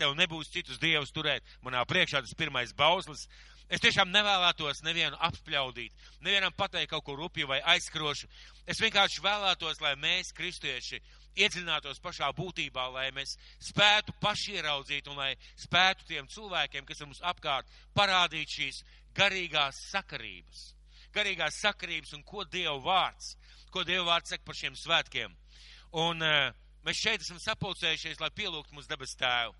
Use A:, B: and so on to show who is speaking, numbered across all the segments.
A: tev nebūs citus dievus turēt. Manā priekšā tas pirmais bauslis. Es tiešām nevēlētos nevienu apspļaudīt, nevienam pateikt kaut ko rupju vai aizskrošu. Es vienkārši vēlētos, lai mēs, kristieši, iedziļinātos pašā būtībā, lai mēs spētu paši ieraudzīt un lai spētu tiem cilvēkiem, kas ir mums apkārt, parādīt šīs garīgās sakarības. Garīgās sakarības un ko Dieva vārds, ko Dieva vārds saka par šiem svētkiem. Un uh, mēs šeit esam sapulcējušies, lai pielūgtu mūsu debes tēvu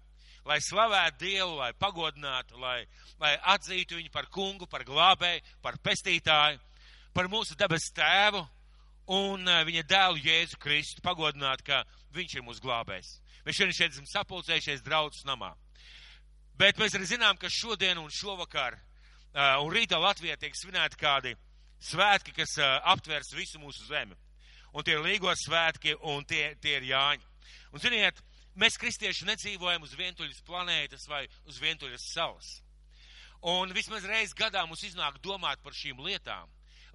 A: lai slavētu Dievu, lai pagodinātu, lai, lai atzītu viņu par kungu, par glābēju, par pestītāju, par mūsu debes tēvu un eh, viņa dēlu Jēzu Kristu pagodināt, ka viņš ir mūsu glābējs. Mēs šodien šeit esam sapulcējušies draudzes namā. Bet mēs arī zinām, ka šodien un šovakar uh, un rītā Latvijā tiek svinēti kādi svētki, kas uh, aptvers visu mūsu zemi. Un tie ir līgos svētki un tie, tie ir Jāņi. Un ziniet, Mēs, kristieši, nedzīvojam uz vientuļas planētas vai uz vientuļas salas. Un vismaz reiz gadā mums iznāk domāt par šīm lietām,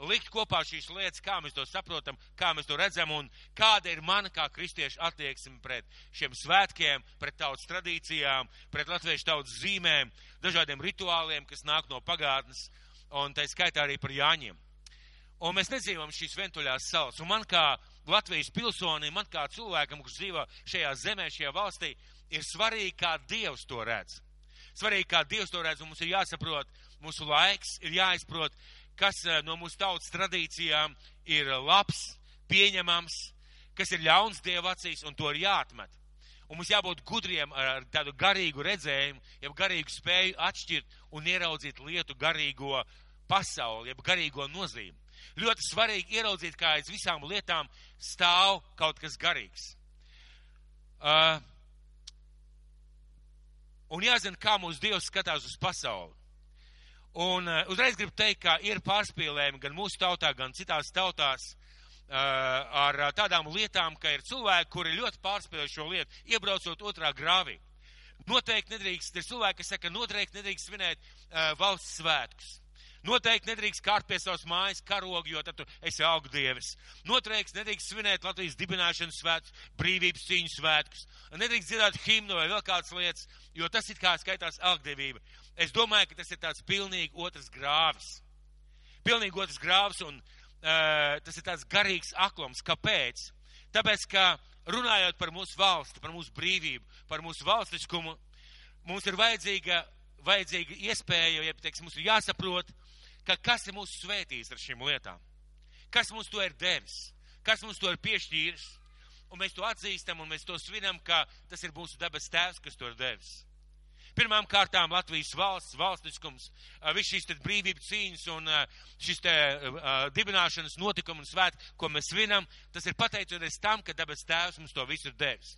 A: likt kopā šīs lietas, kā mēs to saprotam, kā mēs to redzam un kāda ir mana kā kristieša attieksme pret šiem svētkiem, pret tautas tradīcijām, pret latviešu tautas zīmēm, dažādiem rituāliem, kas nāk no pagātnes, un tā skaitā arī par Jāņiem. Un mēs nedzīvojam šīs vientuļās salas. Un man kā Latvijas pilsonim, man kā cilvēkam, kurš dzīvo šajā zemē, šajā valstī, ir svarīgi, kā Dievs to redz. Svarīgi, kā Dievs to redz, un mums ir jāsaprot, mūsu laiks ir jāizprot, kas eh, no mūsu tautas tradīcijām ir labs, pieņemams, kas ir ļauns Dieva acīs, un to ir jāatmet. Un mums jābūt gudriem ar tādu garīgu redzējumu, jeb garīgu spēju atšķirt un ieraudzīt lietu garīgo pasauli, jeb garīgo nozīmi. Ļoti svarīgi ieraudzīt, kā aiz visām lietām stāv kaut kas garīgs. Uh, un jāzina, kā mūsu Dievs skatās uz pasauli. Un uh, uzreiz gribu teikt, ka ir pārspīlējumi gan mūsu tautā, gan citās tautās uh, ar uh, tādām lietām, ka ir cilvēki, kuri ļoti pārspīlē šo lietu, iebraucot otrā grāvī. Noteikti nedrīkst, ir cilvēki, kas saka, noteikti nedrīkst svinēt uh, valsts svētkus. Noteikti nedrīkst kārt pie savas mājas karogu, jo tad tu esi augdievis. Noteikti nedrīkst svinēt Latvijas dibināšanas svētkus, brīvības cīņu svētkus. Nedrīkst dzirdēt himnu vai vēl kādas lietas, jo tas it kā skaitās augdievība. Es domāju, ka tas ir tāds pilnīgi otrs grāvis. Pilnīgi otrs grāvis un uh, tas ir tāds garīgs aklums. Kāpēc? Tāpēc, ka runājot par mūsu valsti, par mūsu brīvību, par mūsu valstiskumu, mums ir vajadzīga, vajadzīga iespēja, ja teiksim, mums ir jāsaprot, ka kas ir mūsu svētījis ar šīm lietām, kas mums to ir devis, kas mums to ir piešķīris, un mēs to atzīstam un mēs to svinam, ka tas ir mūsu dabas tēvs, kas to ir devis. Pirmām kārtām Latvijas valsts, valstiskums, viss šīs brīvības cīņas un šis te dibināšanas notikumi un svētki, ko mēs svinam, tas ir pateicoties tam, ka dabas tēvs mums to visu ir devis.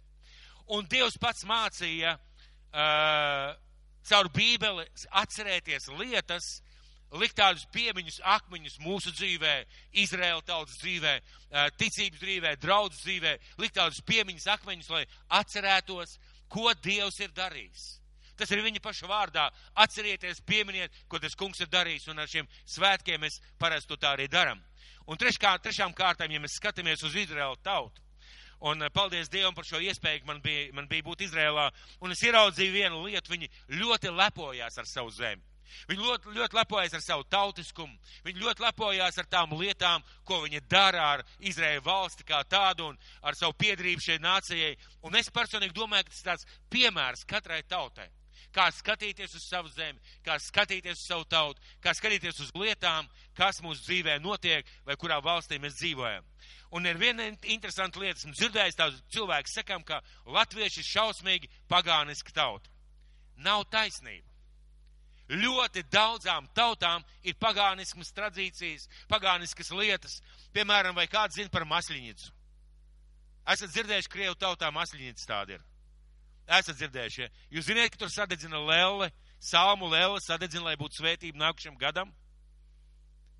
A: Un Dievs pats mācīja uh, caur Bībeli atcerēties lietas, likt tādus piemiņus, akmeņus mūsu dzīvē, Izraēla tautas dzīvē, ticības dzīvē, draudzes dzīvē, likt tādus piemiņus, akmeņus, lai atcerētos, ko Dievs ir darījis. Tas ir viņa paša vārdā. Atcerieties, pieminiet, ko tas kungs ir darījis, un ar šiem svētkiem mēs parasti to tā arī daram. Un treškā, trešām kārtām, ja mēs skatāmies uz Izraēlu tautu, un paldies Dievam par šo iespēju, man bija, man bija būt Izrēlā, un es ieraudzīju vienu lietu, viņi ļoti lepojās ar savu zemi. Viņi ļoti, ļoti lepojas ar savu tautiskumu, viņi ļoti lepojas ar tām lietām, ko viņi dara ar Izraēlu valsti kā tādu un ar savu piedrību šai nācijai. Un es personīgi domāju, ka tas ir tāds piemērs katrai tautai. Kā skatīties uz savu zemi, kā skatīties uz savu tautu, kā skatīties uz lietām, kas mūsu dzīvē notiek vai kurā valstī mēs dzīvojam. Un ir viena interesanta lieta, esmu dzirdējis tādu cilvēku sakām, ka latvieši ir šausmīgi pagāniski tauta. Nav taisnība. Ļoti daudzām tautām ir pagānismas tradīcijas, pagāniskas lietas, piemēram, vai kāds zina par masliņicu. Esat dzirdējuši, Krievu tautā masliņica tāda ir. Esat dzirdējuši, ja? Jūs zināt, ka tur sadedzina lēle, salmu lēle sadedzina, lai būtu svētība nākušam gadam?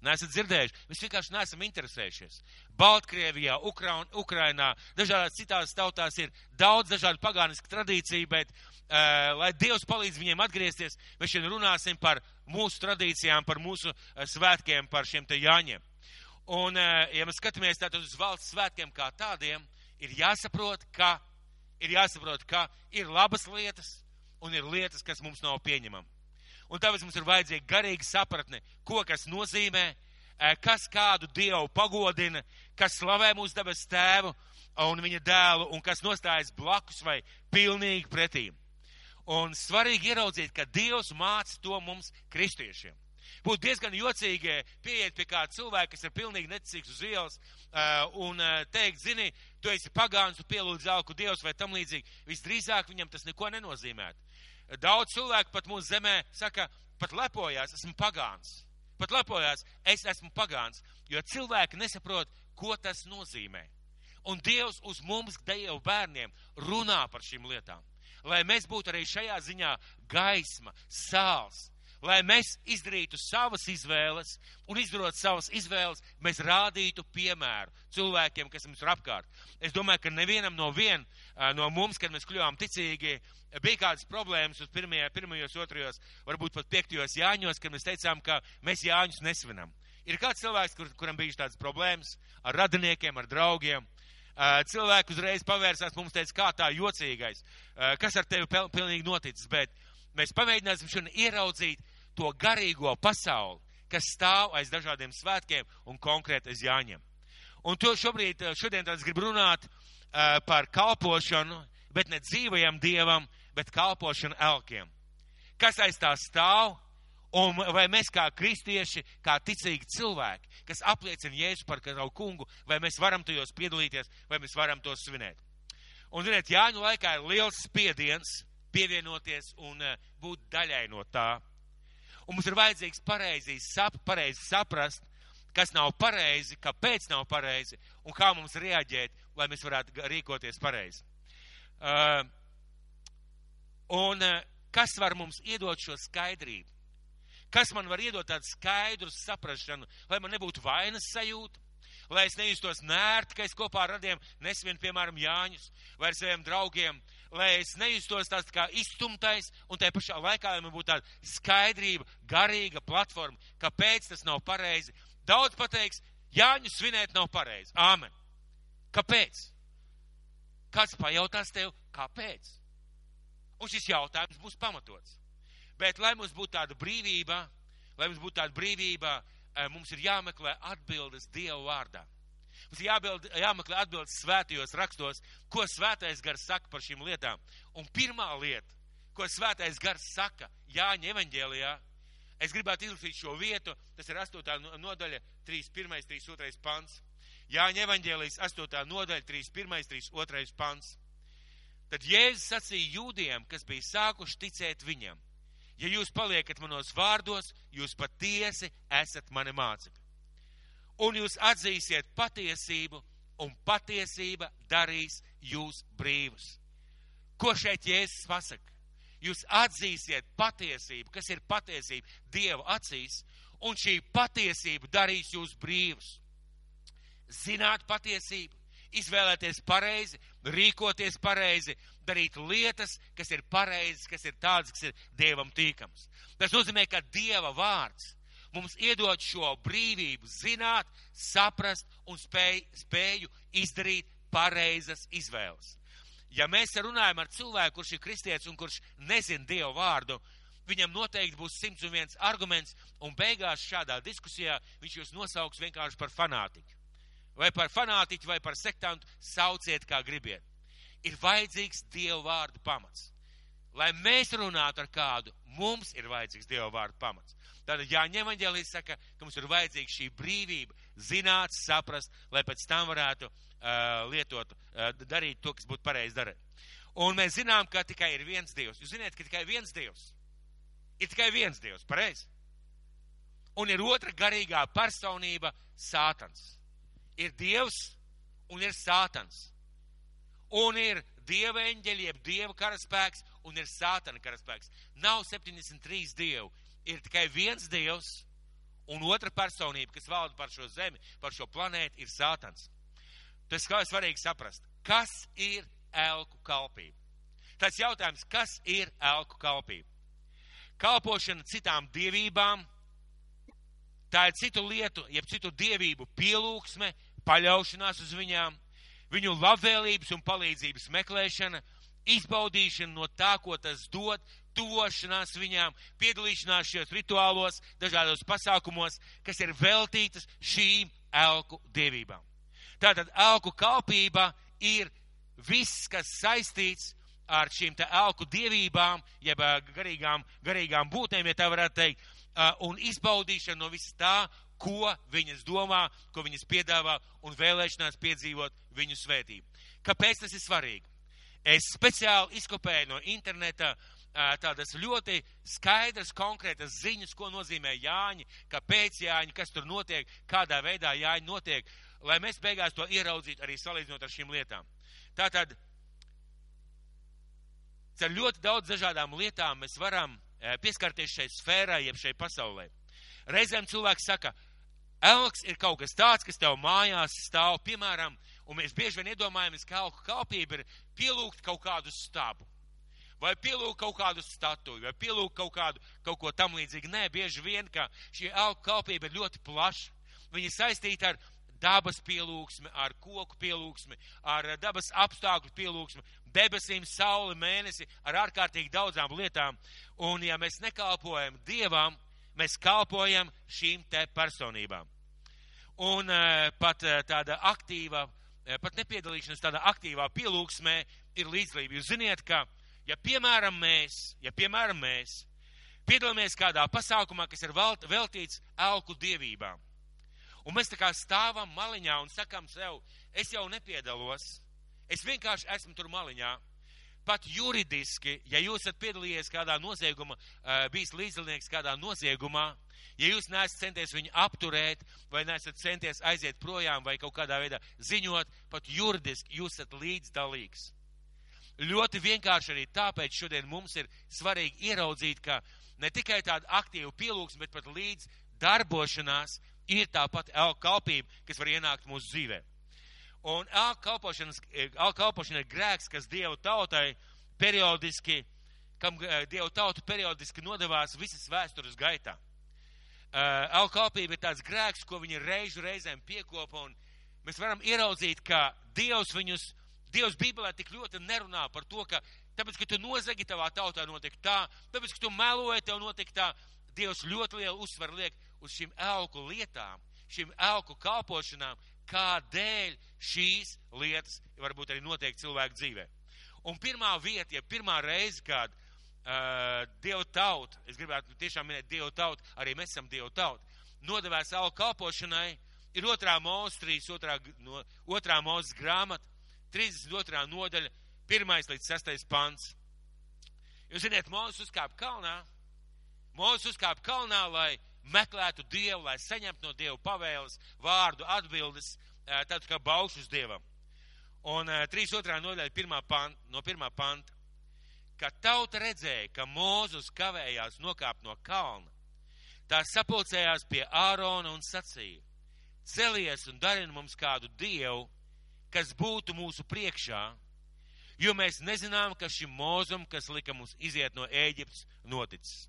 A: Nesat dzirdējuši, mēs vienkārši neesam interesējušies. Baltkrievijā, Ukraun, Ukrainā, dažādās citās tautās ir daudz dažādu pagānisku tradīciju, bet, uh, lai Dievs palīdz viņiem atgriezties, mēs šodien runāsim par mūsu tradīcijām, par mūsu uh, svētkiem, par šiem te jāņiem. Un, uh, ja mēs skatāmies tātad uz valsts svētkiem kā tādiem, ir jāsaprot, ka ir jāsaprot, ka ir labas lietas, un ir lietas, kas mums nav pieņemama. Un tāpēc mums ir vajadzīga garīga sapratne, ko kas nozīmē, kas kādu dievu pagodina, kas slavē mūsu dabas tēvu un viņa dēlu, un kas nostājas blakus vai pilnīgi pretīm. Un svarīgi ieraudzīt, ka Dievs māca to mums kristiešiem. Būtu diezgan jocīgi pieiet pie kāda cilvēka, kas ir pilnīgi neticīgs uz ielas, uh, un uh, teikt, zini, tu esi pagāns, tu pielūdz zelku dievs vai tam līdzīgi. Visdrīzāk viņam tas neko nenozīmētu. Daudz cilvēku pat mūsu zemē saka, pat lepojās, esmu pagāns. Pat lepojās, es esmu pagāns, jo cilvēki nesaprot, ko tas nozīmē. Un Dievs uz mums, Dievu bērniem, runā par šīm lietām. Lai mēs būtu arī šajā ziņā gaisma, sāls, lai mēs izdarītu savas izvēles un izdarot savas izvēles, mēs rādītu piemēru cilvēkiem, kas mums ir apkārt. Es domāju, ka nevienam no, vien, no mums, kad mēs kļuvām ticīgi, bija kādas problēmas uz pirmajā, pirmajos, otrajos, varbūt pat piektajos jāņos, kad mēs teicām, ka mēs jāņus nesvinam. Ir kāds cilvēks, kur, kuram bijušas tādas problēmas ar radiniekiem, ar draugiem. Cilvēki uzreiz pavērsās mums teica, kā tā jocīgais, kas ar tevi pilnīgi noticis, bet mēs pamēģināsim šodien ieraudzīt to garīgo pasauli, kas stāv aiz dažādiem svētkiem un konkrēti aiz jāņem. Un to šobrīd, šodien tad es gribu runāt uh, par kalpošanu, bet ne dzīvajam dievam, bet kalpošanu elkiem. Kas aiz tā stāv? Un vai mēs kā kristieši, kā ticīgi cilvēki, kas apliecina Jēzu par savu kungu, vai mēs varam tajos piedalīties, vai mēs varam tos svinēt? Un, ziniet, Jāņu laikā ir liels spiediens pievienoties un uh, būt daļai no tā. Un mums ir vajadzīgs pareizi, sap, pareizi saprast, kas nav pareizi, kāpēc nav pareizi un kā mums reaģēt, lai mēs varētu rīkoties pareizi. Uh, un uh, kas var mums iedot šo skaidrību? Kas man var iedot tādu skaidru saprašanu, lai man nebūtu vainas sajūta, lai es nejustos nērti, ka es kopā ar radiem nesvienu, piemēram, Jāņus vai ar saviem draugiem, lai es nejustos tāds kā izstumtais un tajā pašā laikā, lai man būtu tāda skaidrība, garīga platforma, kāpēc tas nav pareizi. Daudz pateiks, Jāņu svinēt nav pareizi. Āmen. Kāpēc? Kāds pajautās tev, kāpēc? Un šis jautājums būs pamatots. Bet, lai mums būtu tāda brīvība, lai mums būtu tāda brīvība, eh, mums ir jāmeklē atbildes Dievu vārdā. Mums jābild, jāmeklē atbildes svētajos rakstos, ko svētais gars saka par šīm lietām. Un pirmā lieta, ko svētais gars saka Jāņa evaņģēlijā, es gribētu izlasīt šo vietu, tas ir 8. nodaļa, 3.1. 3.2. pants. Jāņa evaņģēlijas 8. nodaļa, 3.1. 3.2. pants. Tad Jēzus sacīja jūdiem, kas bija sākuši ticēt viņam. Ja jūs paliekat manos vārdos, jūs patiesi esat mani mācekļi. Un jūs atzīsiet patiesību, un patiesība darīs jūs brīvus. Ko šeit Jēzus pasaka? Jūs atzīsiet patiesību, kas ir patiesība Dieva acīs, un šī patiesība darīs jūs brīvus. Zināt patiesību, izvēlēties pareizi, rīkoties pareizi, darīt lietas, kas ir pareizas, kas ir tādas, kas ir Dievam tīkams. Tas nozīmē, ka Dieva vārds mums iedod šo brīvību zināt, saprast un spēj, spēju izdarīt pareizas izvēles. Ja mēs runājam ar cilvēku, kurš ir kristietis un kurš nezina Dievu vārdu, viņam noteikti būs 101 arguments, un beigās šādā diskusijā viņš jūs nosauks vienkārši par fanātiķu vai par fanātiķu, vai par sektantu, sauciet kā gribiet. Ir vajadzīgs Dieva vārdu pamats. Lai mēs runātu ar kādu, mums ir vajadzīgs Dieva vārdu pamats. Tātad Jāņa evaņģēlijas saka, ka mums ir vajadzīga šī brīvība, zināt, saprast, lai pēc tam varētu uh, lietot, uh, darīt to, kas būtu pareizi darīt. Un mēs zinām, ka tikai ir viens Dievs. Jūs zināt, ka tikai viens Dievs. Ir tikai viens Dievs, pareizi. Un ir otra garīgā personība - Sātans ir Dievs un ir Sātans. Un ir Dieva eņģeļi, jeb Dieva karaspēks un ir Sātana karaspēks. Nav 73 Dievu, ir tikai viens Dievs un otra personība, kas valda par šo zemi, par šo planētu, ir Sātans. Tas kā ir svarīgi saprast, kas ir elku kalpība. Tas jautājums, kas ir elku kalpība? Kalpošana citām dievībām, tā ir citu lietu, jeb citu dievību pielūgsme, paļaušanās uz viņām, viņu labvēlības un palīdzības meklēšana izbaudīšana no tā, ko tas dod, tuvošanās viņām, piedalīšanās šajos rituālos, dažādos pasākumos, kas ir veltītas šīm elku dievībām. Tātad elku kalpība ir viss, kas saistīts ar šīm te elku dievībām, jeb garīgām, garīgām būtnēm, ja tā varētu teikt, un izbaudīšana no viss tā, ko viņas domā, ko viņas piedāvā un vēlēšanās piedzīvot viņu svētību. Kāpēc tas ir svarīgi? Es speciāli izkopēju no interneta tādas ļoti skaidras, konkrētas ziņas, ko nozīmē Jāņi, kāpēc Jāņi, kas tur notiek, kādā veidā Jāņi notiek, lai mēs beigās to ieraudzītu arī salīdzinot ar šīm lietām. Tātad, ar ļoti daudz dažādām lietām mēs varam pieskarties šai sfērai, jeb šai pasaulē. Reizēm cilvēks saka, elks ir kaut kas tāds, kas tev mājās stāv, piemēram, un mēs bieži vien iedomājamies, ka elku kalpība ir pielūgt kaut kādu stabu. Vai pielūgt kaut kādu statuju, vai pielūgt kaut kādu, kaut ko tam līdzīgu. Nē, bieži vien, ka šī elku kalpība ir ļoti plaša. Viņa saistīta ar dabas pielūgsmi, ar koku pielūgsmi, ar dabas apstākļu pielūgsmi, debesīm, sauli, mēnesi, ar ārkārtīgi daudzām lietām. Un ja mēs nekalpojam Dievam, mēs kalpojam šīm te personībām. Un uh, pat uh, tāda aktīva, pat nepiedalīšanās tādā aktīvā pielūgsmē ir līdzlība. Jūs ziniet, ka, ja piemēram mēs, ja piemēram mēs piedalāmies kādā pasākumā, kas ir veltīts elku dievībām, un mēs tā kā stāvam maliņā un sakam sev, es jau nepiedalos, es vienkārši esmu tur maliņā, pat juridiski, ja jūs esat piedalījies kādā noziegumā, bijis līdzdalnieks kādā noziegumā, ja jūs neesat centies viņu apturēt, vai neesat centies aiziet projām, vai kaut kādā veidā ziņot, pat juridiski jūs esat līdzdalīgs. Ļoti vienkārši arī tāpēc šodien mums ir svarīgi ieraudzīt, ka ne tikai tāda aktīva pielūgsme, bet pat līdz darbošanās ir tāpat kalpība, kas var ienākt mūsu dzīvēm. Un kalpošana ir grēks, kas Dievu tautai periodiski, kam Dievu tautu periodiski nodevās visas vēstures gaitā. Alkalpība ir tāds grēks, ko viņi reižu reizēm piekopa, un mēs varam ieraudzīt, ka Dievs viņus, Dievs Bībelē tik ļoti nerunā par to, ka tāpēc, ka tu nozagi tavā tautā notiek tā, tāpēc, ka tu meloji tev notiek tā, Dievs ļoti lielu uzsvaru liek uz šīm elku lietām, šīm elku kalpošanām, kādēļ šīs lietas varbūt arī notiek cilvēku dzīvē. Un pirmā vieta, ja pirmā reize, kad uh, Dieva tauta, es gribētu tiešām minēt Dieva tautu, arī mēs esam Dieva tauta, nodevēs savu kalpošanai, ir otrā mūzes, trīs otrā, no, otrā mūzes grāmata, 32. nodaļa, pirmais līdz sastais pants. Jūs zināt, Mūzes uzkāpa kalnā, Mūzes uzkāpa kalnā, lai meklētu Dievu, lai saņemtu no Dieva pavēles, vārdu, atbildes, tad kā baušus Dievam. Un 3.2. nodaļa pirmā panta, no pirmā panta. Kad tauta redzēja, ka Mūzus kavējās nokāpt no kalna, tā sapulcējās pie Ārona un sacīja: Celies un dari mums kādu dievu, kas būtu mūsu priekšā, jo mēs nezinām, kas šim mūzum, kas lika mums iziet no Ēģiptes, noticis.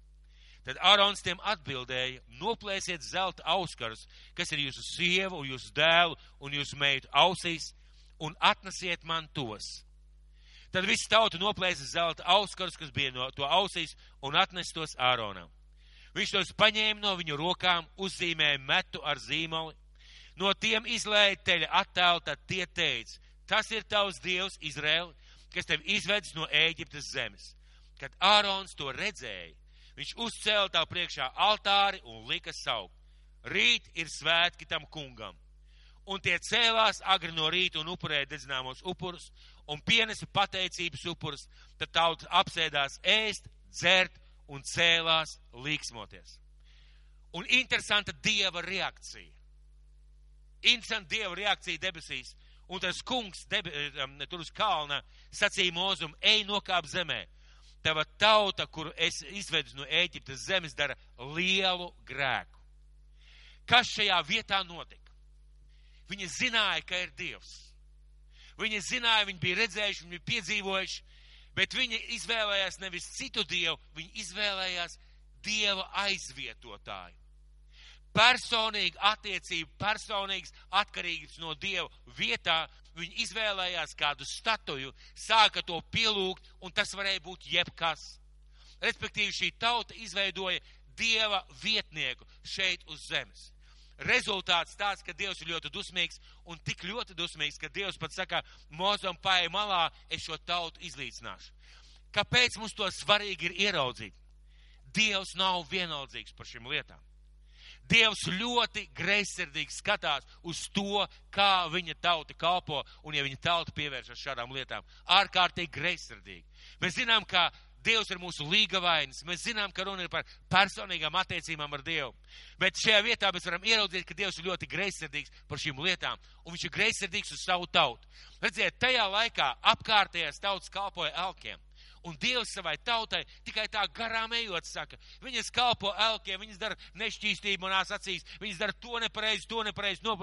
A: Tad Ārons tiem atbildēja: Noplēsiet zelta auskarus, kas ir jūsu sievu, jūsu dēlu un jūsu meitu ausīs, un atnesiet man tos. Tad viss tauta noplēsa zelta auskarus, kas bija no to ausīs, un atnes tos Āronam. Viņš tos paņēma no viņu rokām, uzzīmēja metu ar zīmoli, no tiem izlēja teļa attēlu, tad tie teica: Tas ir tavs dievs, Izraēl, kas tev izvedis no Ēģiptes zemes. Kad Ārons to redzēja, Viņš uzcēla tā priekšā altāri un lika saukt. Rīt ir svētki tam kungam. Un tie cēlās agri no rīta un upurēja dedzināmos upurus un pienesa pateicības upurus. Tad tauta apsēdās ēst, dzert un cēlās līksmoties. Un interesanta dieva reakcija. Interesanta dieva reakcija debesīs. Un tas kungs debe, um, tur uz kalna sacīja mūzum, ej nokāp zemē tava tauta, kuru es izvedu no Ēģiptes zemes, dara lielu grēku. Kas šajā vietā notika? Viņi zināja, ka ir Dievs. Viņi zināja, viņi bija redzējuši, viņi bija piedzīvojuši, bet viņi izvēlējās nevis citu Dievu, viņi izvēlējās Dieva aizvietotāju. Personīga attiecība, personīgs atkarīgs no Dieva vietā. Viņi izvēlējās kādu statuju, sāka to pielūgt, un tas varēja būt jebkas. Respektīvi, šī tauta izveidoja Dieva vietnieku šeit uz zemes. Rezultāts tāds, ka Dievs ir ļoti dusmīgs un tik ļoti dusmīgs, ka Dievs pat saka, mozam paie malā, es šo tautu izlīdzināšu. Kāpēc mums to svarīgi ir ieraudzīt? Dievs nav vienaldzīgs par šīm lietām. Dievs ļoti greizsirdīgi skatās uz to, kā viņa tauta kalpo, un ja viņa tauta pievēršas šādām lietām, ārkārtīgi greizsirdīgi. Mēs zinām, ka Dievs ir mūsu līgavainis, mēs zinām, ka runa ir par personīgām attiecībām ar Dievu. Bet šajā vietā mēs varam ieraudzīt, ka Dievs ir ļoti greizsirdīgs par šīm lietām, un viņš ir greizsirdīgs uz savu tautu. Redziet, tajā laikā apkārtējās tautas kalpoja elkiem. Un Dievs savai tautai tikai tā garām ejot saka, viņas kalpo elkiem, viņas dara nešķīstību manās acīs, viņas dara to nepareizi, to nepareizi, no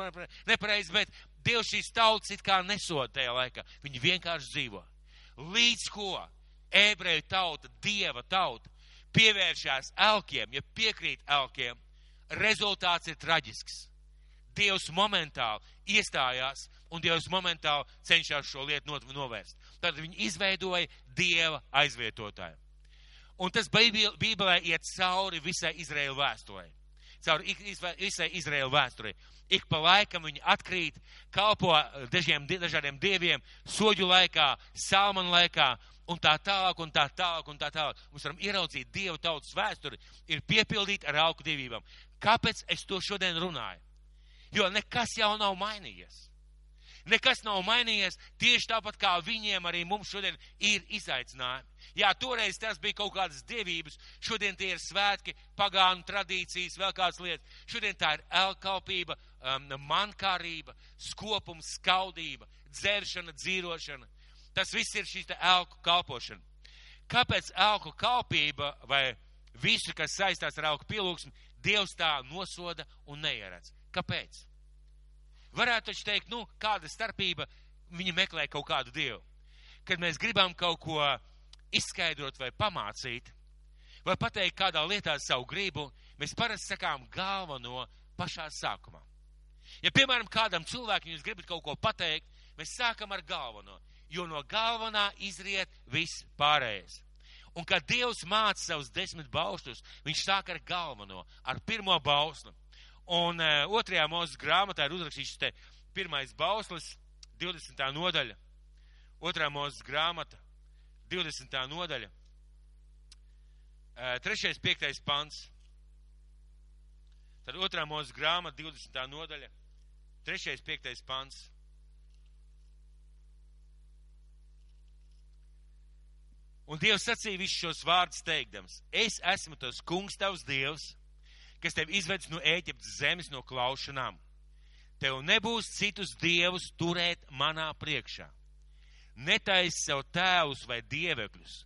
A: nepareizi, bet Dievs šīs tautas it kā nesod tajā laikā. Viņi vienkārši dzīvo. Līdz ko ebreju tauta, Dieva tauta, pievēršās elkiem, ja piekrīt elkiem, rezultāts ir traģisks. Dievs momentāli iestājās un Dievs momentāli cenšas šo lietu novērst. Tad viņi izveidoja Dieva aizvietotāju. Un tas Bībelē iet cauri visai Izraēlu vēsturē. Cauri visai Izraēlu vēsturē. Ik pa laikam viņi atkrīt, kalpo dažiem, dažādiem dieviem, soļu laikā, salmanu laikā, un tā tālāk, un tā tālāk, un tā tālāk. Mums varam ieraudzīt Dievu tautas vēsturi, ir piepildīta ar augu dievībām. Kāpēc es to šodien runāju? Jo nekas jau nav mainījies. Nekas nav mainījies, tieši tāpat kā viņiem arī mums šodien ir izaicinājumi. Jā, toreiz tas bija kaut kādas dievības, šodien tie ir svētki, pagānu tradīcijas, vēl kādas lietas. Šodien tā ir elkalpība, um, mankārība, skopums, skaudība, dzeršana, dzīrošana. Tas viss ir šīs elku kalpošana. Kāpēc elku kalpība vai visu, kas saistās ar elku pielūgsmu, Dievs tā nosoda un neieredz? Kāpēc? Varētu taču teikt, nu, kāda starpība viņi meklē kaut kādu dievu. Kad mēs gribam kaut ko izskaidrot vai pamācīt, vai pateikt kādā lietā savu gribu, mēs parasti sakām galveno pašā sākumā. Ja, piemēram, kādam cilvēkam jūs gribat kaut ko pateikt, mēs sākam ar galveno, jo no galvenā izriet viss pārējais. Un kad Dievs māca savus desmit baustus, viņš sāk ar galveno, ar pirmo bauslu. Un uh, otrajā mūzes grāmatā ir uzrakstīts te pirmais bauslis, 20. nodaļa. Otrā mūzes grāmata, 20. nodaļa. Uh, trešais, piektais pants. Tad otrā mūzes grāmata, 20. nodaļa. Trešais, piektais pants. Un Dievs sacīja visus šos vārdus teikdams: Es esmu tas kungs, tavs Dievs, kas tev izvedis no Ēģiptes zemes, no klaušanām. Tev nebūs citus dievus turēt manā priekšā. Netais sev tēvus vai dievekļus,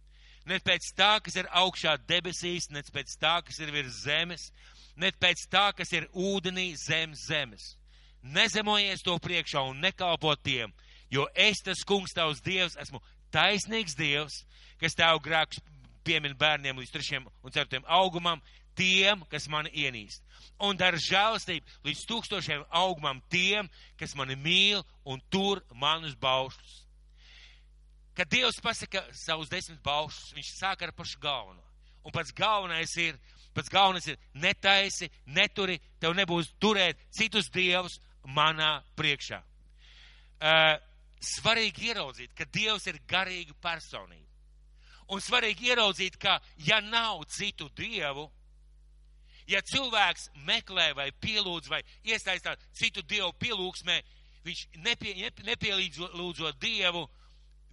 A: ne pēc tā, kas ir augšā debesīs, ne pēc tā, kas ir virs zemes, ne pēc tā, kas ir ūdenī zem zemes. Nezemojies to priekšā un nekalpo tiem, jo es tas kungs tavs dievs esmu taisnīgs dievs, kas tev grēkus piemin bērniem līdz trešiem un ceturtiem augumam, tiem, kas mani ienīst. Un dara žēlastību līdz tūkstošiem augumam tiem, kas mani mīl un tur manus baušus. Kad Dievs pasaka savus desmit baušus, viņš sāk ar pašu galveno. Un pats galvenais ir, pats galvenais ir netaisi, neturi, tev nebūs turēt citus dievus manā priekšā. Uh, svarīgi ieraudzīt, ka Dievs ir garīga personība. Un svarīgi ieraudzīt, ka ja nav citu dievu, ja cilvēks meklē vai pielūdz vai iesaistās citu dievu pielūgsmē, viņš nepie, nepielūdzot dievu,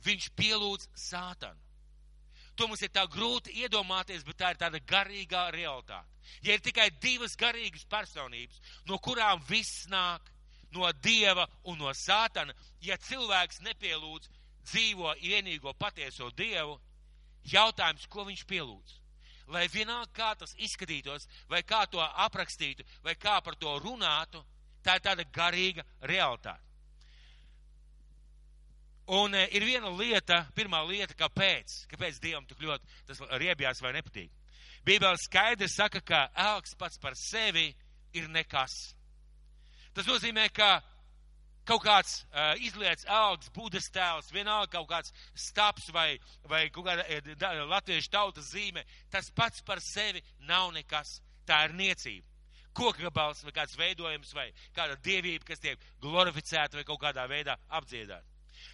A: viņš pielūdz sātanu. To mums ir tā grūti iedomāties, bet tā ir tāda garīgā realitāte. Ja ir tikai divas garīgas personības, no kurām viss nāk, no dieva un no sātana, ja cilvēks nepielūdz dzīvo vienīgo patieso dievu, jautājums, ko viņš pielūdz? Lai vienalga kā tas izskatītos, vai kā to aprakstītu, vai kā par to runātu, tā ir tāda garīga realitāte. Un e, ir viena lieta, pirmā lieta, kāpēc, kāpēc Dievam tik ļoti tas riebjās vai nepatīk. Bībele skaidri saka, ka elks pats par sevi ir nekas. Tas nozīmē, ka kaut kāds uh, izlietas algs, būdas tēls, vienalga kaut kāds staps vai, vai kaut kāda uh, latviešu tautas zīme, tas pats par sevi nav nekas. Tā ir niecība. Kokgabals vai kāds veidojums vai kāda dievība, kas tiek glorificēta vai kaut kādā veidā apdziedāta.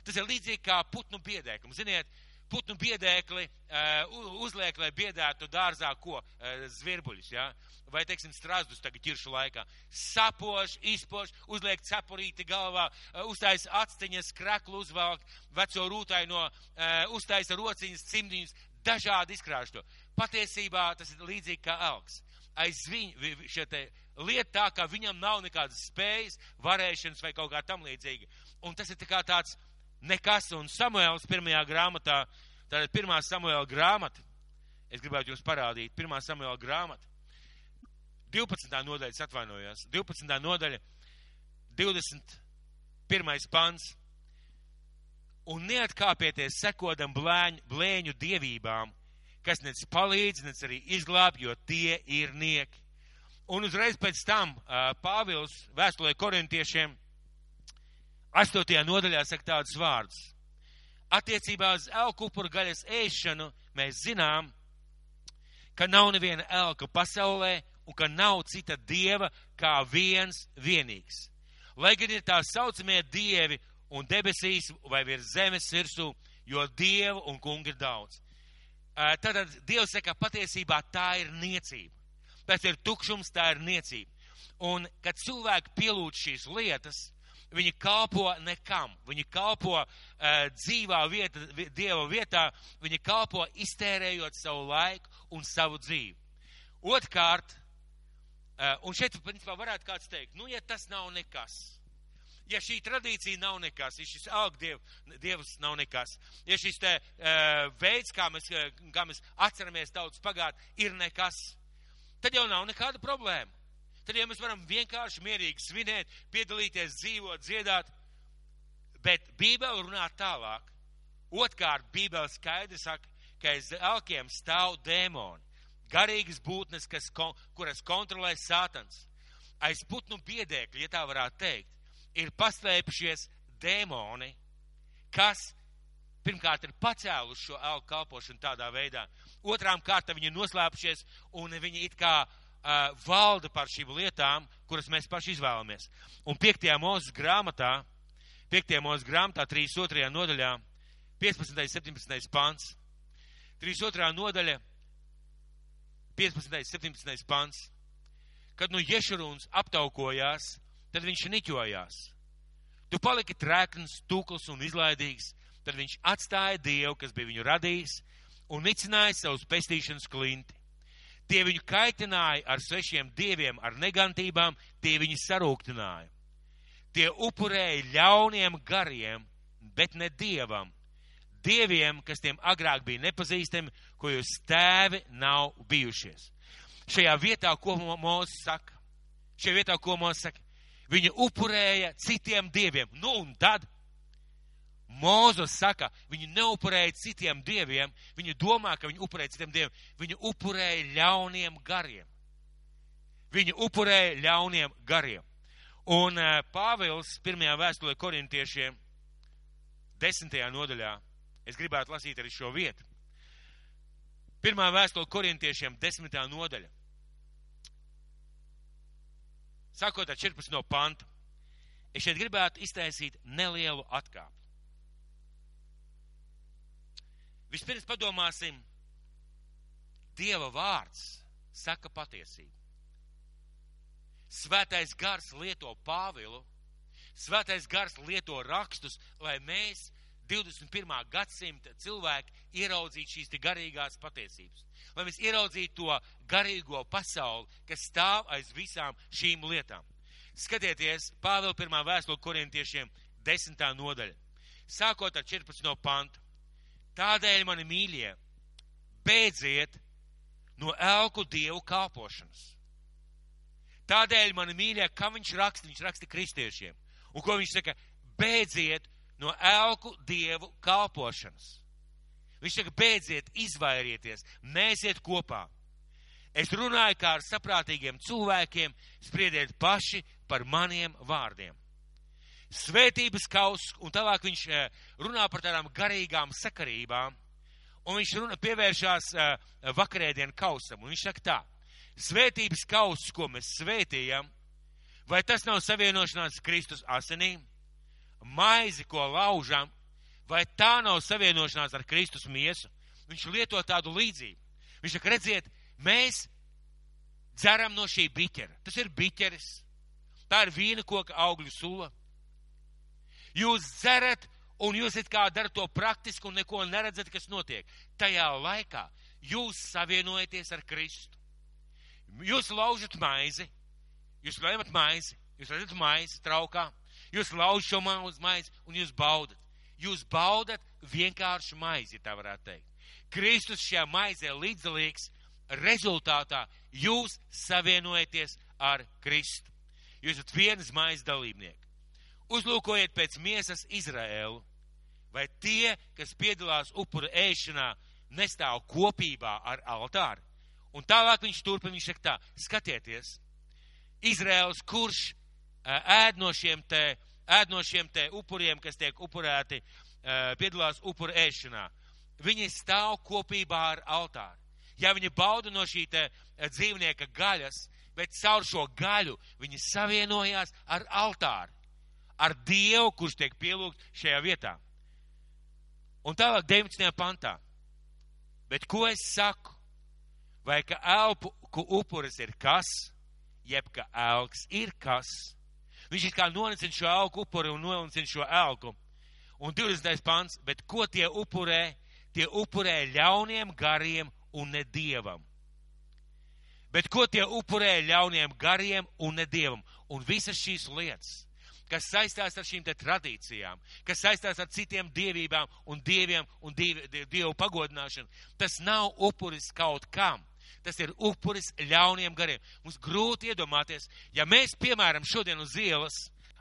A: Tas ir līdzīgi kā putnu biedēkums. Ziniet, putnu biedēkli uh, uzliek, lai biedētu dārzā ko? Uh, zvirbuļus? Ja? vai, teiksim, strazdus tagad ķiršu laikā. Sapoš, izpoš, uzliek cepurīti galvā, uh, uztais atsteņas, kreklu uzvalk, veco rūtai no, uh, uztaisa rociņas, cimdiņas, dažādi izkrāšto. Patiesībā tas ir līdzīgi kā elks. Aiz viņu šie te lieta tā, ka viņam nav nekādas spējas, varēšanas vai kaut kā tam līdzīga. Un tas ir tā kā tāds nekas, un Samuēls pirmajā grāmatā, tātad pirmā Samuēla grāmata, es gribētu jums parādīt, pirmā Samuēla grāmata, 12. nodaļa, atvainojos, 12. nodaļa, 21. pants. Un neatkāpieties sekodam blēņu, blēņu dievībām, kas nec palīdz, nec arī izglāb, jo tie ir nieki. Un uzreiz pēc tam uh, Pāvils vēstulē korintiešiem 8. nodaļā saka tādus vārdus. Attiecībā uz elku upuru gaļas ēšanu mēs zinām, ka nav neviena elka pasaulē, un ka nav cita dieva kā viens vienīgs. Lai gan ir tā saucamie dievi un debesīs vai virs zemes virsū, jo dievu un kungu ir daudz. Tad Dievs saka, patiesībā tā ir niecība. Tas ir tukšums, tā ir niecība. Un, kad cilvēki pielūdz šīs lietas, viņi kalpo nekam. Viņi kalpo uh, dzīvā vieta, Dieva vietā, viņi kalpo iztērējot savu laiku un savu dzīvi. Otkārt, Eh, un šeit, principā, varētu kāds teikt, nu, ja tas nav nekas, ja šī tradīcija nav nekas, ja šis aug diev, dievs nav nekas, ja šis te uh, veids, kā mēs, kā mēs atceramies tautas pagātni, ir nekas, tad jau nav nekāda problēma. Tad jau mēs varam vienkārši mierīgi svinēt, piedalīties, dzīvot, dziedāt, bet Bībele runā tālāk. Otkārt, Bībele skaidri saka, ka aiz elkiem stāv dēmoni garīgas būtnes, kas, kuras kontrolē sātans. Aiz putnu piedēkļa, ja tā varētu teikt, ir paslēpušies dēmoni, kas pirmkārt ir pacēluši šo elku kalpošanu tādā veidā, otrām kārtām viņi ir noslēpušies un viņi it kā uh, valda par šīm lietām, kuras mēs paši izvēlamies. Un 5. mūzes grāmatā, 5. mūzes grāmatā, 32. nodaļā, 15. 17. pants, 32. nodaļa 15. 17. pants. Kad nu Ješurūns aptaukojās, tad viņš niķojās. Tu paliki trēkns, tūkls un izlaidīgs, tad viņš atstāja Dievu, kas bija viņu radījis, un nicināja savus pestīšanas klinti. Tie viņu kaitināja ar svešiem dieviem, ar negantībām, tie viņu sarūktināja. Tie upurēja ļauniem gariem, bet ne dievam, dieviem, kas tiem agrāk bija nepazīstami, ko jūs tēvi nav bijušies. Šajā vietā, ko Mozus saka, šajā vietā, ko Mozus saka, viņi upurēja citiem dieviem. Nu un tad Mozus saka, viņi neupurēja citiem dieviem, viņi domā, ka viņi upurēja citiem dieviem, viņi upurēja ļauniem gariem. Viņi upurēja ļauniem gariem. Un uh, Pāvils pirmajā vēstulē korintiešiem, desmitajā nodaļā, Es gribētu lasīt arī šo vietu. Pirmā vēstule korintiešiem, desmitā nodaļa. Sākot ar 14. pantu, es šeit gribētu iztaisīt nelielu atkāpi. Vispirms padomāsim, Dieva vārds saka patiesību. Svētais gars lieto Pāvilu, svētais gars lieto rakstus, lai mēs 21. gadsimta cilvēki ieraudzītu šīs garīgās patiesības. Lai mēs ieraudzītu to garīgo pasauli, kas stāv aiz visām šīm lietām. Skatieties, Pāvila pirmā vēstule korintiešiem, desmitā nodaļa. Sākot ar 14. pantu. Tādēļ, mani mīļie, beidziet no elku dievu kalpošanas. Tādēļ, mani mīļie, kā viņš raksta, viņš raksta kristiešiem. Un ko viņš saka? Beidziet no elku dievu kalpošanas. Viņš saka, beidziet, izvairieties, mēsiet kopā. Es runāju kā ar saprātīgiem cilvēkiem, spriediet paši par maniem vārdiem. Svētības kaus, un tālāk viņš eh, runā par tādām garīgām sakarībām, un viņš runa, pievēršās uh, vakarēdienu kausam, un viņš saka tā, svētības kauss, ko mēs svētījam, vai tas nav savienošanās Kristus asinīm, maizi, ko laužam, vai tā nav savienošanās ar Kristus miesu? Viņš lieto tādu līdzību. Viņš saka, redziet, mēs dzeram no šī biķera. Tas ir biķeris. Tā ir vīna koka augļu sula. Jūs dzerat un jūs it kā darat to praktiski un neko neredzat, kas notiek. Tajā laikā jūs savienojaties ar Kristu. Jūs laužat maizi, jūs lemat maizi, jūs redzat maizi traukā, jūs laužat šo maizi un jūs baudat. Jūs baudat vienkārši maizi, tā varētu teikt. Kristus šajā maizē līdzdalīgs, rezultātā jūs savienojaties ar Kristu. Jūs esat vienas maizes dalībnieki. Uzlūkojiet pēc miesas Izraēlu vai tie, kas piedalās upura ēšanā, nestāv kopībā ar altāru. Un tālāk viņš turpina, viņš saka tā, skatieties, Izraels, kurš ēd no šiem te, ēd no šiem te upuriem, kas tiek upurēti, piedalās upura ēšanā, viņi stāv kopībā ar altāru. Ja viņi bauda no šī te dzīvnieka gaļas, bet caur šo gaļu viņi savienojās ar altāru, ar Dievu, kurš tiek pielūgt šajā vietā. Un tālāk 19. pantā. Bet ko es saku? Vai ka elpu upuris ir kas, jeb ka elks ir kas? Viņš ir kā nonicina šo elku upuri un nonicina šo elku. Un 20. pants, bet ko tie upurē? Tie upurē ļauniem gariem un ne dievam. Bet ko tie upurē ļauniem gariem un ne dievam? Un visas šīs lietas kas saistās ar šīm tradīcijām, kas saistās ar citiem dievībām un dieviem un dievu, dievu pagodināšanu. Tas nav upuris kaut kam. Tas ir upuris ļauniem gariem. Mums grūti iedomāties, ja mēs, piemēram, šodien uz ielas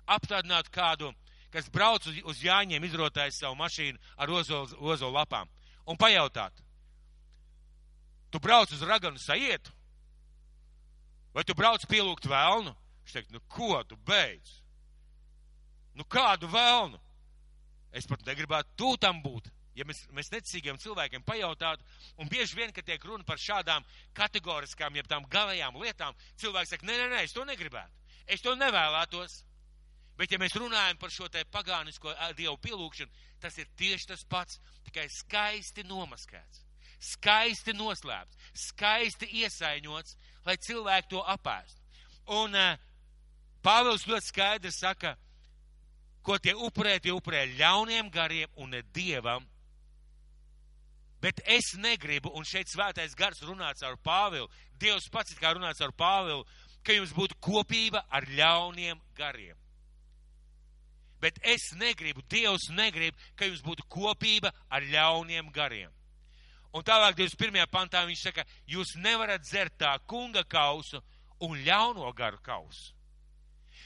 A: apstādinātu kādu, kas brauc uz, uz Jāņiem, izrotājis savu mašīnu ar ozolu ozo lapām, un pajautātu, tu brauc uz raganu sajietu, vai tu brauc pielūgt vēlnu? Viņš teikt, nu ko tu beidz? Nu kādu vēlnu? Es pat negribētu tūtam būt. Ja mēs, mēs necīgiem cilvēkiem pajautātu, un bieži vien, kad tiek runa par šādām kategoriskām, jeb tām galējām lietām, cilvēks saka, nē, nē, nē, es to negribētu. Es to nevēlētos. Bet, ja mēs runājam par šo te pagānisko dievu pielūgšanu, tas ir tieši tas pats, tikai skaisti nomaskēts, skaisti noslēpts, skaisti iesaiņots, lai cilvēki to apēst. Un uh, Pāvils ļoti skaidri saka, ko tie upurē, tie upurē ļauniem gariem un ne dievam. Bet es negribu, un šeit svētais gars runāts ar Pāvilu, Dievs pats kā runāts ar Pāvilu, ka jums būtu kopība ar ļauniem gariem. Bet es negribu, Dievs negrib, ka jums būtu kopība ar ļauniem gariem. Un tālāk 21. pantā viņš saka, jūs nevarat dzert tā kunga kausu un ļauno garu kausu.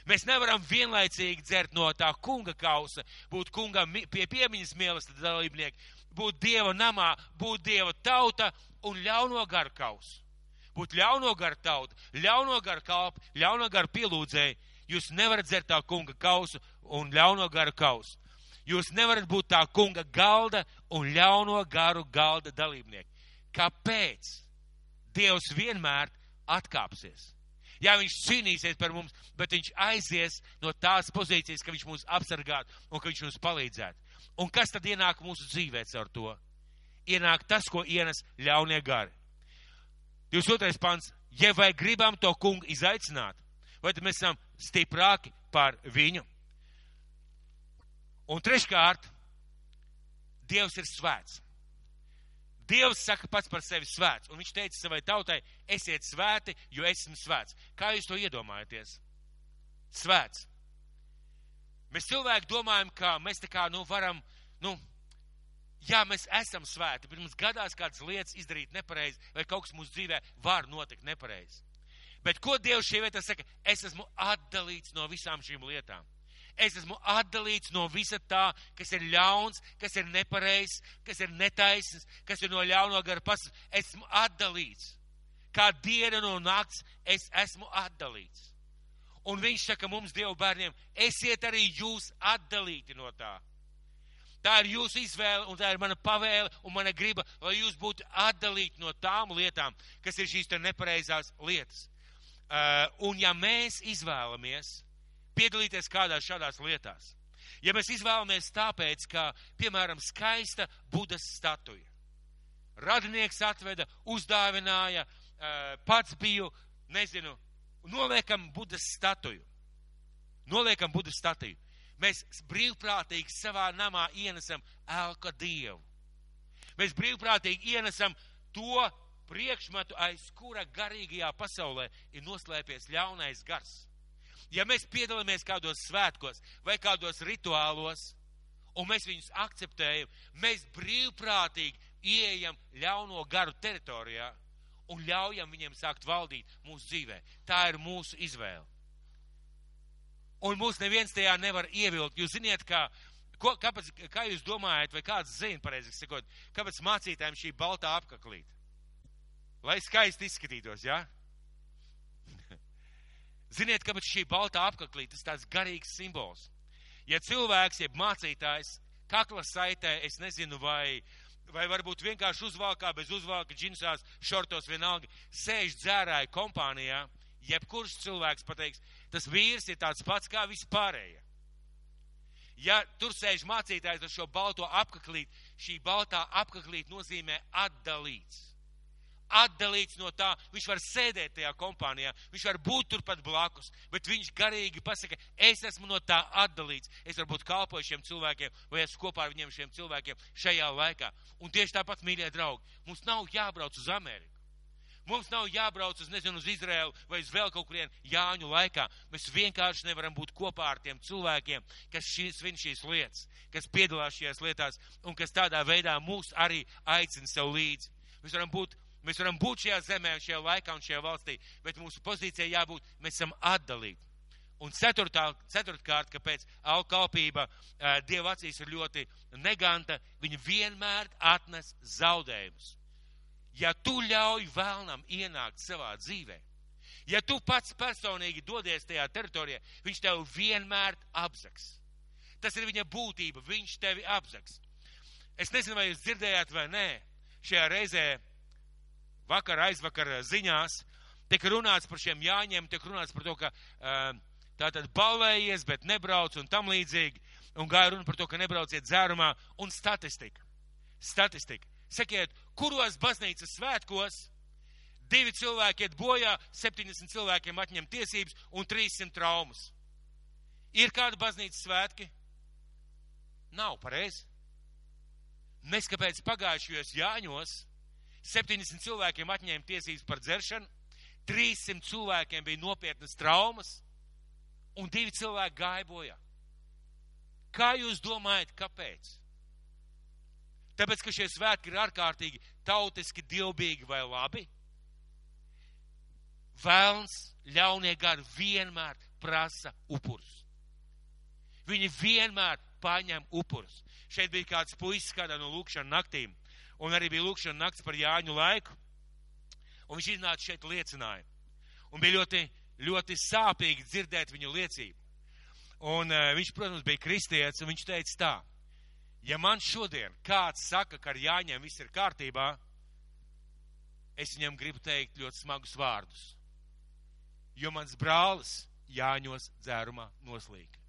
A: Mēs nevaram vienlaicīgi dzert no tā kunga kausa, būt kungam pie piemiņas mīlestības dalībnieki, būt dieva namā, būt dieva tauta un ļauno garu kausu. Būt ļauno garu tauta, ļauno garu kalpu, ļauno garu pielūdzēji. Jūs nevarat dzert tā kunga kausu un ļauno garu kausu. Jūs nevarat būt tā kunga galda un ļauno garu galda dalībnieki. Kāpēc? Dievs vienmēr atkāpsies. Jā, viņš cīnīsies par mums, bet viņš aizies no tās pozīcijas, ka viņš mūs apsargātu un ka viņš mums palīdzētu. Un kas tad ienāk mūsu dzīvē ar to? Ienāk tas, ko ienes ļaunie gari. 22. pants. Ja vai gribam to kungu izaicināt, vai tad mēs esam stiprāki par viņu? Un treškārt, Dievs ir svēts. Dievs saka pats par sevi svēts, un viņš teica savai tautai, esiet svēti, jo esmu svēts. Kā jūs to iedomājaties? Svēts. Mēs cilvēki domājam, ka mēs tā kā, nu, varam, nu, jā, mēs esam svēti, bet mums gadās kādas lietas izdarīt nepareizi, vai kaut kas mūsu dzīvē var notikt nepareizi. Bet ko Dievs šī vietā saka? Es esmu atdalīts no visām šīm lietām. Es esmu atdalīts no visa tā, kas ir ļauns, kas ir nepareizs, kas ir netaisns, kas ir no ļauno gara pasaules. Esmu atdalīts. kā diena no nakts, es esmu atdalīts. Un viņš saka mums, Dievu bērniem, esiet arī jūs atdalīti no tā. Tā ir jūsu izvēle, un tā ir mana pavēle, un mana griba, lai jūs būtu atdalīti no tām lietām, kas ir šīs nepareizās lietas. Uh, un ja mēs izvēlamies piedalīties kādās šādās lietās, ja mēs izvēlamies tāpēc, ka, piemēram, skaista Budas statuja, radinieks atveda, uzdāvināja, uh, pats biju, nezinu, noliekam Budas statuju, noliekam Budas statuju, mēs brīvprātīgi savā namā ienesam ēlka dievu. Mēs brīvprātīgi ienesam to priekšmetu, aiz kura garīgajā pasaulē ir noslēpies ļaunais gars. Ja mēs piedalāmies kādos svētkos vai kādos rituālos, un mēs viņus akceptējam, mēs brīvprātīgi ieejam ļauno garu teritorijā un ļaujam viņiem sākt valdīt mūsu dzīvē. Tā ir mūsu izvēle. Un mūs neviens tajā nevar ievilkt. Jūs ziniet, kā, ko, kāpēc, kā jūs domājat, vai kāds zina, pareizi sakot, kāpēc mācītājiem šī baltā apkaklīte? lai skaisti izskatītos, jā? Ja? Ziniet, kāpēc šī baltā apaklī tas tāds garīgs simbols. Ja cilvēks, jeb mācītājs, kakla saitē, es nezinu, vai, vai varbūt vienkārši uzvalkā, bez uzvalka, džinsās, šortos vienalga, sēž dzērāja kompānijā, jebkurš cilvēks pateiks, tas vīrs ir tāds pats kā vispārējie. Ja tur sēž mācītājs ar šo balto apaklīt, šī baltā apaklīt nozīmē atdalīts atdalīts no tā, viņš var sēdēt tajā kompānijā, viņš var būt turpat blakus, bet viņš garīgi pasaka, es esmu no tā atdalīts, es varu būt kalpoju šiem cilvēkiem, vai esmu kopā ar viņiem šiem cilvēkiem šajā laikā. Un tieši tāpat, mīļie draugi, mums nav jābrauc uz Ameriku. Mums nav jābrauc uz, nezinu, uz Izraēlu vai uz vēl kaut kurien Jāņu laikā. Mēs vienkārši nevaram būt kopā ar tiem cilvēkiem, kas šīs, svin šīs lietas, kas piedalās šajās lietās un kas tādā veidā mūs arī aicina sev līdzi. Mēs varam būt Mēs varam būt šajā zemē, šajā laikā un šajā valstī, bet mūsu pozīcija jābūt, mēs esam atdalīti. Un ceturtā, ceturtkārt, kāpēc alkalpība uh, Dieva acīs ir ļoti neganta, viņa vienmēr atnes zaudējumus. Ja tu ļauj vēlnam ienākt savā dzīvē, ja tu pats personīgi dodies tajā teritorijā, viņš tev vienmēr apzaks. Tas ir viņa būtība, viņš tevi apzaks. Es nezinu, vai jūs dzirdējāt vai nē, šajā reizē vakar, aizvakar ziņās, tika runāts par šiem jāņem, tika runāts par to, ka tātad balvējies, bet nebrauc un tam līdzīgi, un gāja runa par to, ka nebrauciet dzērumā, un statistika. Statistika. Sakiet, kuros baznīcas svētkos divi cilvēki iet bojā, 70 cilvēkiem atņem tiesības un 300 traumas. Ir kāda baznīcas svētki? Nav pareizi. Mēs kāpēc pagājušajos Jāņos 70 cilvēkiem atņēma tiesības par dzeršanu, 300 cilvēkiem bija nopietnas traumas, un divi cilvēki gāja bojā. Kā jūs domājat, kāpēc? Tāpēc, ka šie svētki ir ārkārtīgi tautiski, dievbīgi vai labi. Vēlns, ļaunie gari vienmēr prasa upurus. Viņi vienmēr paņem upurus. Šeit bija kāds puisis kādā no lūkšana naktīm un arī bija lūkšana nakts par Jāņu laiku, un viņš iznāca šeit liecināja. Un bija ļoti, ļoti sāpīgi dzirdēt viņu liecību. Un uh, viņš, protams, bija kristietis, un viņš teica tā, ja man šodien kāds saka, ka ar Jāņiem viss ir kārtībā, es viņam gribu teikt ļoti smagus vārdus. Jo mans brālis Jāņos dzērumā noslīka.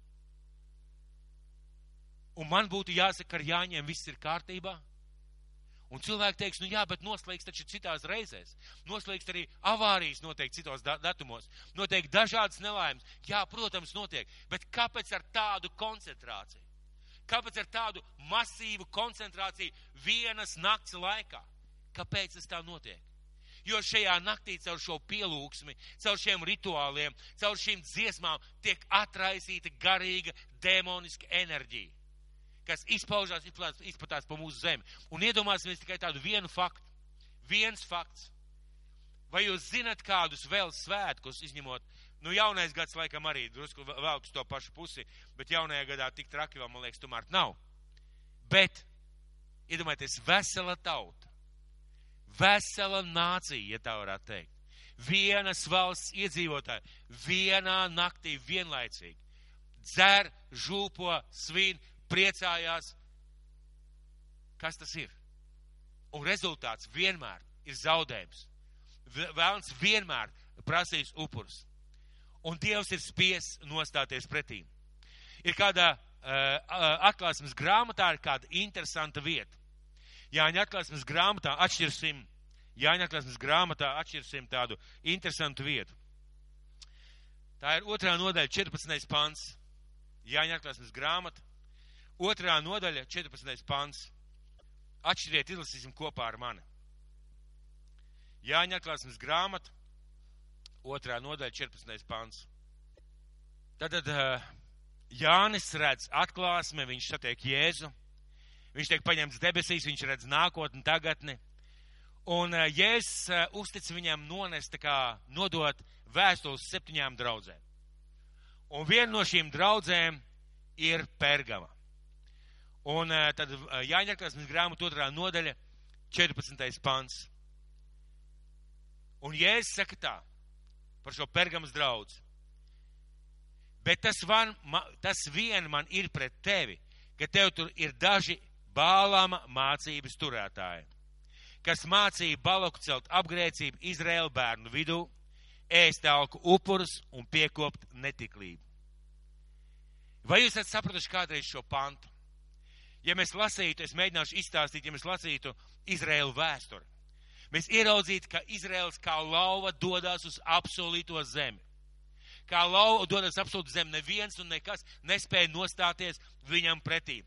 A: Un man būtu jāsaka, ka ar Jāņiem viss ir kārtībā, Un cilvēki teiks, nu jā, bet noslēgts taču citās reizēs. Noslēgts arī avārijas notiek citos da datumos. Notiek dažādas nelaimes. Jā, protams, notiek. Bet kāpēc ar tādu koncentrāciju? Kāpēc ar tādu masīvu koncentrāciju vienas nakts laikā? Kāpēc tas tā notiek? Jo šajā naktī caur šo pielūgsmi, caur šiem rituāliem, caur šīm dziesmām tiek atraisīta garīga demoniska enerģija kas izpaužās, izplatās pa mūsu zemi. Un iedomāsimies tikai tādu vienu faktu. Viens fakts. Vai jūs zinat kādus vēl svētkus, izņemot, nu jaunais gads laikam arī drusku vēl uz to pašu pusi, bet jaunajā gadā tik traki vēl, man liekas, tomēr nav. Bet, iedomājieties, vesela tauta, vesela nācija, ja tā varētu teikt, vienas valsts iedzīvotāji vienā naktī vienlaicīgi dzer, žūpo, svin, priecājās. Kas tas ir? Un rezultāts vienmēr ir zaudējums. Vēlns vienmēr prasīs upurus. Un Dievs ir spies nostāties pretī. Ir kāda uh, atklāsmes grāmatā, ir kāda interesanta vieta. Jāņa atklāsmes grāmatā atšķirsim, Jāņa atklāsmes grāmatā atšķirsim tādu interesantu vietu. Tā ir otrā nodaļa, 14. pants. Jāņa atklāsmes grāmata, otrā nodaļa, 14. pants. Atšķiriet, izlasīsim kopā ar mani. Jāņa atklāsmes grāmata, otrā nodaļa, 14. pants. Tad, tad Jānis redz atklāsmi, viņš satiek Jēzu, viņš tiek paņemts debesīs, viņš redz nākotni, tagadni. Un Jēzus uztic viņam nonest, kā nodot vēstules septiņām draudzēm. Un viena no šīm draudzēm ir Pergama. Un eh, tad eh, Jāņaklasmes grāmata otrā nodaļa, 14. pants. Un Jēzus saka tā par šo Pergamas draudzi. Bet tas, van, tas vien man ir pret tevi, ka tev tur ir daži bālāma mācības turētāji, kas mācīja baloku celt apgrēcību Izraēlu bērnu vidū ēst alku upurus un piekopt netiklību. Vai jūs esat sapratuši kādreiz šo pantu? Ja mēs lasītu, es mēģināšu izstāstīt, ja mēs lasītu Izraēlu vēsturi, mēs ieraudzītu, ka Izraels kā lauva dodas uz apsolīto zemi. Kā lauva dodas apsolīto zemi, neviens un nekas nespēja nostāties viņam pretī.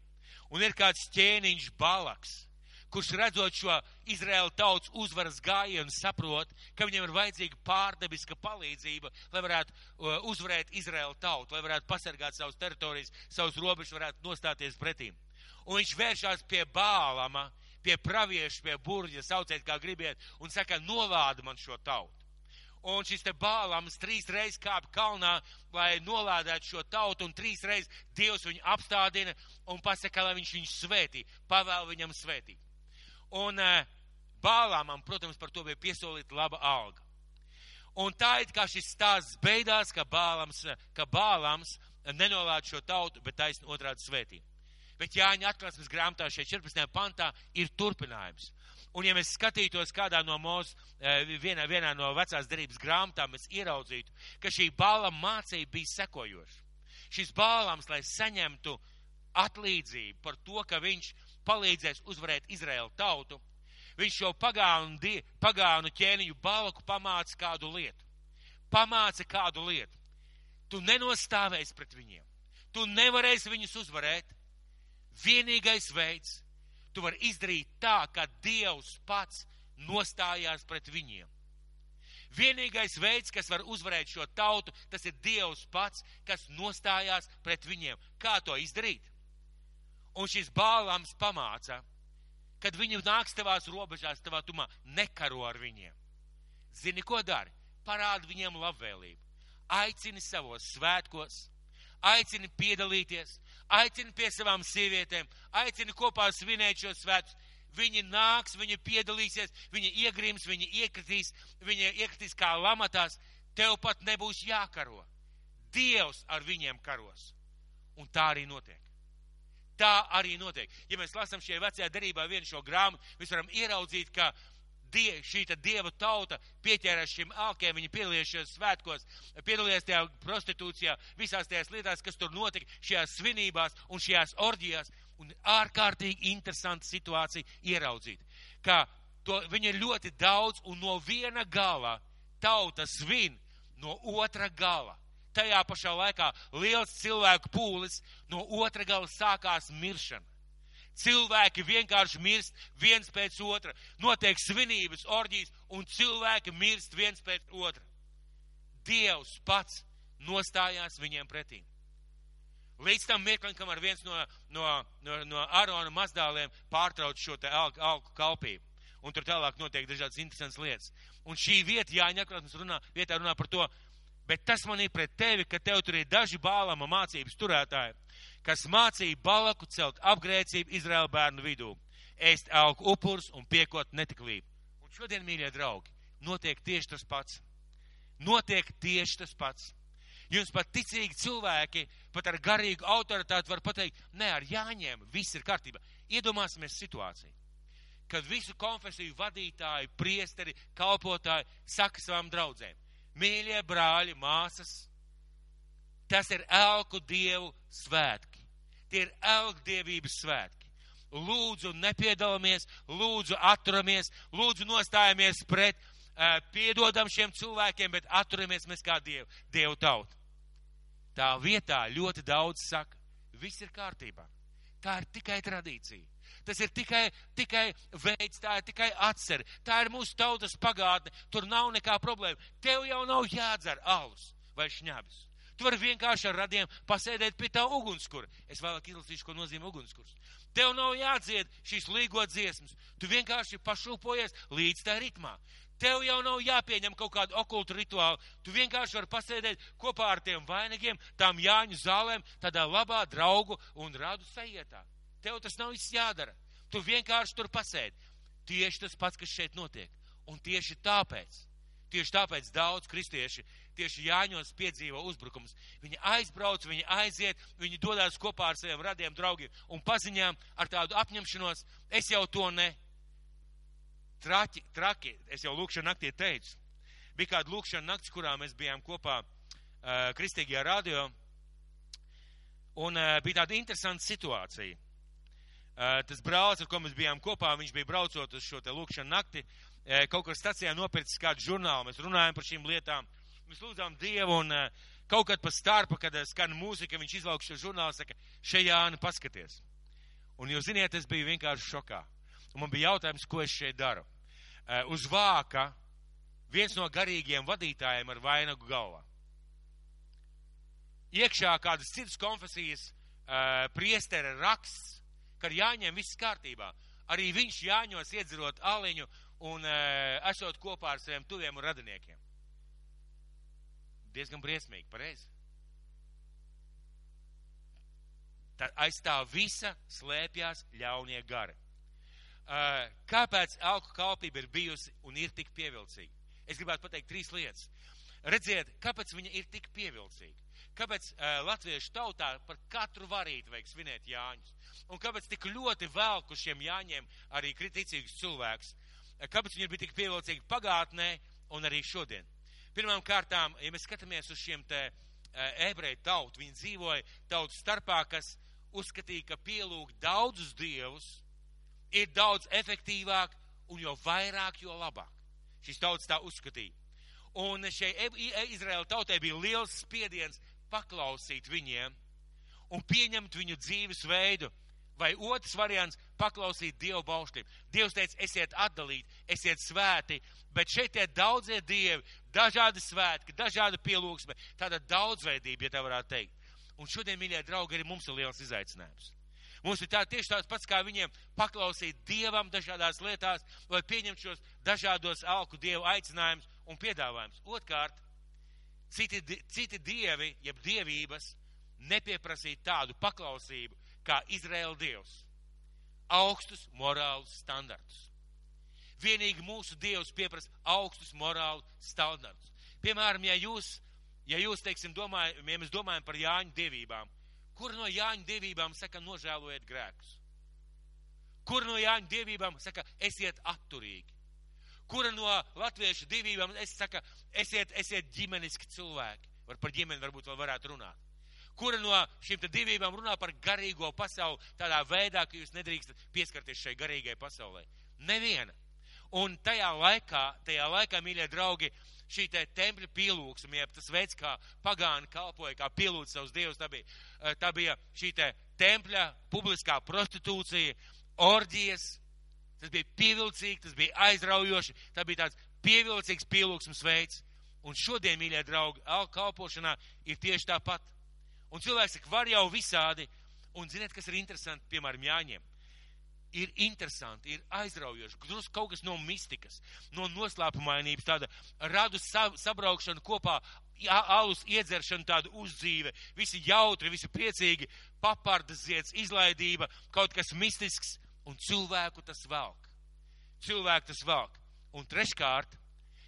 A: Un ir kāds ķēniņš balaks, kurš redzot šo Izraēla tautas uzvaras gājienu, saprot, ka viņam ir vajadzīga pārdebiska palīdzība, lai varētu uh, uzvarēt Izraēla tautu, lai varētu pasargāt savus teritorijas, savus robežus, varētu nostāties pretīm. Un viņš vēršās pie bālama, pie pravieša, pie burģa, sauciet kā gribiet, un saka, novāda man šo tautu. Un šis te bālams trīs reizes kāp kalnā, lai nolādētu šo tautu, un trīs reizes Dievs viņu apstādina un pasaka, lai viņš viņu svētī, pavēl viņam svētīt. Un uh, Bālāmam, protams, par to bija piesolīta laba alga. Un tā ir kā šis stāsts beidās, ka Bālams, ka Bālams nenolāda šo tautu, bet taisn otrādi svētī. Bet Jāņa atklāsmes grāmatā šeit 14. pantā ir turpinājums. Un ja mēs skatītos kādā no mūsu, vienā, vienā no vecās derības grāmatām, mēs ieraudzītu, ka šī Bālama mācība bija sekojoša. Šis Bālams, lai saņemtu atlīdzību par to, ka viņš palīdzēs uzvarēt Izraēlu tautu, viņš šo pagānu, die, pagānu ķēniņu balku pamāca kādu lietu. Pamāca kādu lietu. Tu nenostāvēsi pret viņiem. Tu nevarēsi viņus uzvarēt. Vienīgais veids, tu vari izdarīt tā, ka Dievs pats nostājās pret viņiem. Vienīgais veids, kas var uzvarēt šo tautu, tas ir Dievs pats, kas nostājās pret viņiem. Kā to izdarīt? Un šis bālams pamāca, kad viņi nāks tavās robežās, tavā tumā, nekaro ar viņiem. Zini, ko dari? Parādi viņiem labvēlību. Aicini savos svētkos, aicini piedalīties, aicini pie savām sievietēm, aicini kopā svinēt šos svētus. Viņi nāks, viņi piedalīsies, viņi iegrims, viņi iekritīs, viņi iekritīs kā lamatās. Tev pat nebūs jākaro. Dievs ar viņiem karos. Un tā arī notiek tā arī notiek. Ja mēs lasām šajā vecajā derībā vienu šo grāmatu, mēs varam ieraudzīt, ka die, šī dieva tauta pieķērās šim alkiem, viņi piedalījās svētkos, piedalījās tajā prostitūcijā, visās tajās lietās, kas tur notika, šajās svinībās un šajās orģijās. Un ārkārtīgi interesanta situācija ieraudzīt, ka to, viņi ir ļoti daudz un no viena gala tauta svin no otra gala tajā pašā laikā liels cilvēku pūlis, no otra gala sākās miršana. Cilvēki vienkārši mirst viens pēc otra, notiek svinības, orģijas, un cilvēki mirst viens pēc otra. Dievs pats nostājās viņiem pretī. Līdz tam mirklim, kamēr viens no, no, no, no Arona mazdāliem pārtrauc šo te alku, alku kalpību. Un tur tālāk notiek dažādas interesantas lietas. Un šī vieta, Jāņa Akrāsmas runā, vietā runā par to, bet tas man ir pret tevi, ka tev tur ir daži bālama mācības turētāji, kas mācīja balaku celt apgrēcību Izraēla bērnu vidū, ēst augu upurs un piekot netiklību. Un šodien, mīļie draugi, notiek tieši tas pats. notiek tieši tas pats. Jums pat ticīgi cilvēki, pat ar garīgu autoritāti var pateikt, nē, ar Jāņiem viss ir kārtībā. Iedomāsimies situāciju, kad visu konfesiju vadītāji, priesteri, kalpotāji saka savām draudzēm, mīļie brāļi, māsas, tas ir elku dievu svētki. Tie ir elku dievības svētki. Lūdzu, nepiedalāmies, lūdzu, atturamies, lūdzu, nostājamies pret, piedodam šiem cilvēkiem, bet atturamies mēs kā dievu, dievu tautu. Tā vietā ļoti daudz saka, viss ir kārtībā. Tā ir tikai tradīcija. Tas ir tikai, tikai veids, tā ir tikai atcer. Tā ir mūsu tautas pagātne. Tur nav nekā problēma. Tev jau nav jādzer alus vai šņabis. Tu vari vienkārši ar radiem pasēdēt pie tā ugunskura. Es vēlāk izlasīšu, ko nozīmē ugunskurs. Tev nav jādzied šīs līgo dziesmas. Tu vienkārši pašūpojies līdz tā ritmā. Tev jau nav jāpieņem kaut kādu okultu rituālu. Tu vienkārši vari pasēdēt kopā ar tiem vainagiem, tām Jāņu zālēm, tādā labā draugu un radu sajietā. Tev tas nav viss jādara. Tu vienkārši tur pasēdi. Tieši tas pats, kas šeit notiek. Un tieši tāpēc, tieši tāpēc daudz kristieši tieši Jāņos piedzīvo uzbrukums. Viņi aizbrauc, viņi aiziet, viņi dodas kopā ar saviem radiem draugiem un paziņām ar tādu apņemšanos, es jau to ne traki, traki, es jau lūkšana naktī teicu, bija kāda lūkšana nakts, kurā mēs bijām kopā uh, Kristīgajā radio, un uh, bija tāda interesanta situācija. Uh, tas brālis, ar ko mēs bijām kopā, viņš bija braucot uz šo te lūkšanu nakti, kaut kur stacijā nopircis kādu žurnālu, mēs runājam par šīm lietām, mēs lūdzām Dievu, un uh, kaut kad pa starpu, kad uh, skan mūzika, viņš izlauk šo žurnālu, saka, šeit Jāni, paskaties. Un jūs ziniet, es biju vienkārši šokā. Un man bija jautājums, ko es šeit daru. Uh, uz vāka viens no garīgiem vadītājiem ar vainagu galvā. Iekšā kādas citas konfesijas priestera raksts, ka ar Jāņiem viss kārtībā. Arī viņš Jāņos iedzirot aliņu un esot kopā ar saviem tuviem radiniekiem. Diezgan briesmīgi, pareizi. Tad aiz tā visa slēpjās ļaunie gari. Kāpēc alku kalpība ir bijusi un ir tik pievilcīga? Es gribētu pateikt trīs lietas. Redziet, kāpēc viņa ir tik pievilcīga? Kāpēc latviešu tautā par katru varīti vajag svinēt Jāņus? Un kāpēc tik ļoti velku šiem Jāņiem arī kriticīgus cilvēkus? Uh, kāpēc viņi bija tik pievilcīgi pagātnē un arī šodien? Pirmām kārtām, ja mēs skatāmies uz šiem te uh, ebreju tautu, viņi dzīvoja tautu starpā, kas uzskatīja, ka pielūgt daudzus dievus, ir daudz efektīvāk un jo vairāk, jo labāk. Šis tauts tā uzskatīja. Un šai e, e, Izraēla tautai bija liels spiediens paklausīt viņiem un pieņemt viņu dzīves veidu. Vai otrs variants - paklausīt Dievu baušļiem. Dievs teica, esiet atdalīti, esiet svēti, bet šeit ir daudzie dievi, dažādi svētki, dažāda pielūgsme, tāda daudzveidība, ja tā varētu teikt. Un šodien, mīļie draugi, arī mums ir liels izaicinājums. Mums ir tā, tieši tāds pats, kā viņiem paklausīt Dievam dažādās lietās, lai pieņemt šos dažādos alku Dievu aicinājumus un piedāvājumus. Otkārt, citi, citi dievi, jeb dievības, nepieprasīt tādu paklausību kā Izraēla Dievs. Augstus morālus standartus. Vienīgi mūsu Dievs pieprasa augstus morālu standartus. Piemēram, ja jūs, ja jūs, teiksim, domājam, ja mēs domājam par Jāņu dievībām, Kur no Jāņa dievībām saka, nožēlojiet grēkus? Kur no Jāņa dievībām saka, esiet atturīgi? Kura no latviešu dievībām es saka, esiet, esiet ģimeniski cilvēki? Var par ģimeni varbūt vēl varētu runāt. Kura no šīm divībām runā par garīgo pasauli tādā veidā, ka jūs nedrīkstat pieskarties šai garīgai pasaulē? Neviena. Un tajā laikā, tajā laikā, mīļie draugi, šī te tempļa pielūgsme, jeb tas veids, kā pagāni kalpoja, kā pielūdz savus dievus, tā bija, eh, tā bija šī te tempļa publiskā prostitūcija, orģijas, tas bija pievilcīgi, tas bija aizraujoši, tā bija tāds pievilcīgs pielūgsmes veids. Un šodien, mīļie draugi, kalpošanā ir tieši tāpat. Un cilvēks saka, var jau visādi, un ziniet, kas ir interesanti, piemēram, Jāņiem ir interesanti, ir aizraujoši, drusku kaut kas no mistikas, no noslēpumainības, tāda radu sabraukšana kopā, alus iedzeršana, tāda uzdzīve, visi jautri, visi priecīgi, papardas zieds, izlaidība, kaut kas mistisks, un cilvēku tas velk. Cilvēku tas velk. Un treškārt,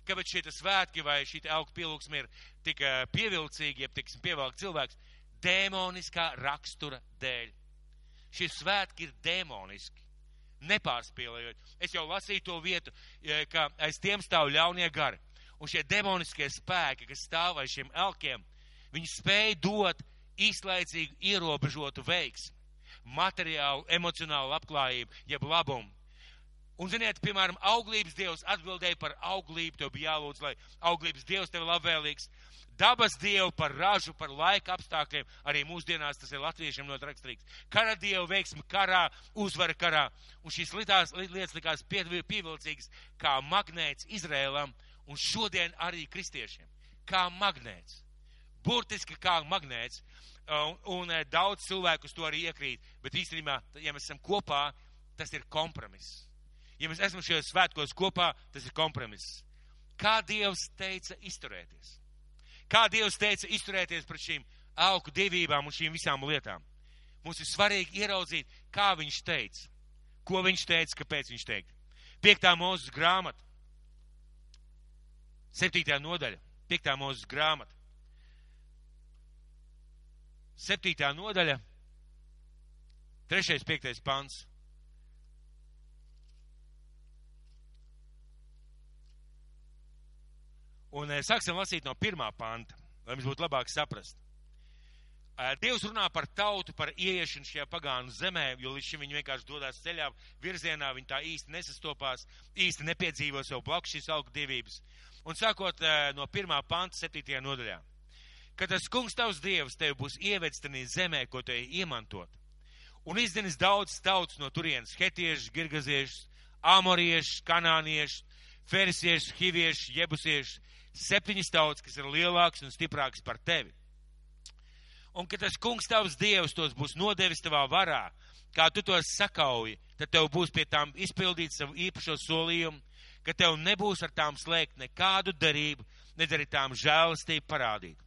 A: kāpēc šie svētki vai šī auga pielūgsme ir tik uh, pievilcīgi, jeb tiksim pievelk cilvēks, dēmoniskā rakstura dēļ. Šie svētki ir dēmoniski, nepārspīlējot. Es jau lasīju to vietu, ka aiz tiem stāv ļaunie gari. Un šie demoniskie spēki, kas stāv aiz šiem elkiem, viņi spēja dot īslaicīgu ierobežotu veiksmi, materiālu, emocionālu labklājību, jeb labumu. Un, ziniet, piemēram, auglības dievs atbildēja par auglību, tev bija jālūdz, lai auglības dievs tev labvēlīgs. Dabas dievu par ražu, par laika apstākļiem, arī mūsdienās tas ir latviešiem ļoti raksturīgs. Kara dievu veiksmi karā, uzvara karā. Un šīs litās, lietas likās pievilcīgas kā magnēts Izrēlam un šodien arī kristiešiem. Kā magnēts. Burtiski kā magnēts. Un, un daudz cilvēku uz to arī iekrīt. Bet īstenībā, ja mēs esam kopā, tas ir kompromiss. Ja mēs esam šajos svētkos kopā, tas ir kompromiss. Kā Dievs teica izturēties? Kā Dievs teica izturēties pret šīm augu divībām un šīm visām lietām? Mums ir svarīgi ieraudzīt, kā viņš teica, ko viņš teica, kāpēc viņš teica. Piektā mūzes grāmata, septītā nodaļa, piektā mūzes grāmata, septītā nodaļa, trešais, piektais pants. Un sāksim lasīt no pirmā panta, lai mums būtu labāk saprast. Dievs runā par tautu, par ieiešanu šajā pagānu zemē, jo līdz šim viņi vienkārši dodas ceļā virzienā, viņi tā īsti nesastopās, īsti nepiedzīvo sev blakus šīs augu dievības. Un sākot no pirmā panta, septītajā nodaļā. Kad tas kungs tavs dievs tev būs ievedis tenī zemē, ko te iemantot, un izdenis daudz tauts no turienes, hetiešus, girgaziešus, amoriešus, kanāniešus, ferisiešus, hiviešus, jebusiešus, septiņas tautas, kas ir lielākas un stiprākas par tevi. Un, kad tas kungs tavs dievs tos būs nodevis tavā varā, kā tu tos sakauji, tad tev būs pie tām izpildīt savu īpašo solījumu, ka tev nebūs ar tām slēgt nekādu darību, nedz arī tām žēlastību parādīt.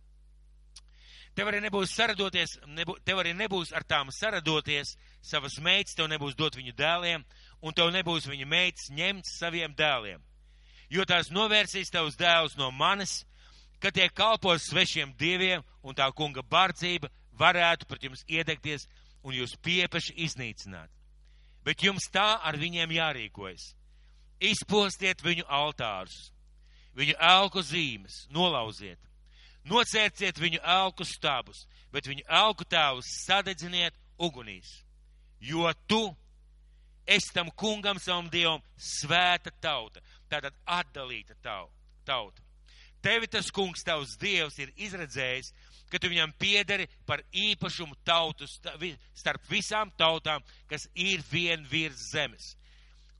A: Tev arī nebūs saradoties, nebū, tev arī nebūs ar tām saradoties, savas meitas tev nebūs dot viņu dēliem, un tev nebūs viņa meitas ņemt saviem dēliem jo tās novērsīs tavus dēlus no manis, ka tie kalpos svešiem dieviem, un tā kunga bardzība varētu pret jums iedegties un jūs piepaši iznīcināt. Bet jums tā ar viņiem jārīkojas. Izpostiet viņu altārus, viņu elku zīmes, nolauziet, nocērciet viņu elku stabus, bet viņu elku tēvus sadedziniet ugunīs. Jo tu esi tam kungam savam dievam svēta tauta, tātad atdalīta tauta. Tevi tas kungs, tavs dievs, ir izredzējis, ka tu viņam piederi par īpašumu tautu starp visām tautām, kas ir vien virs zemes.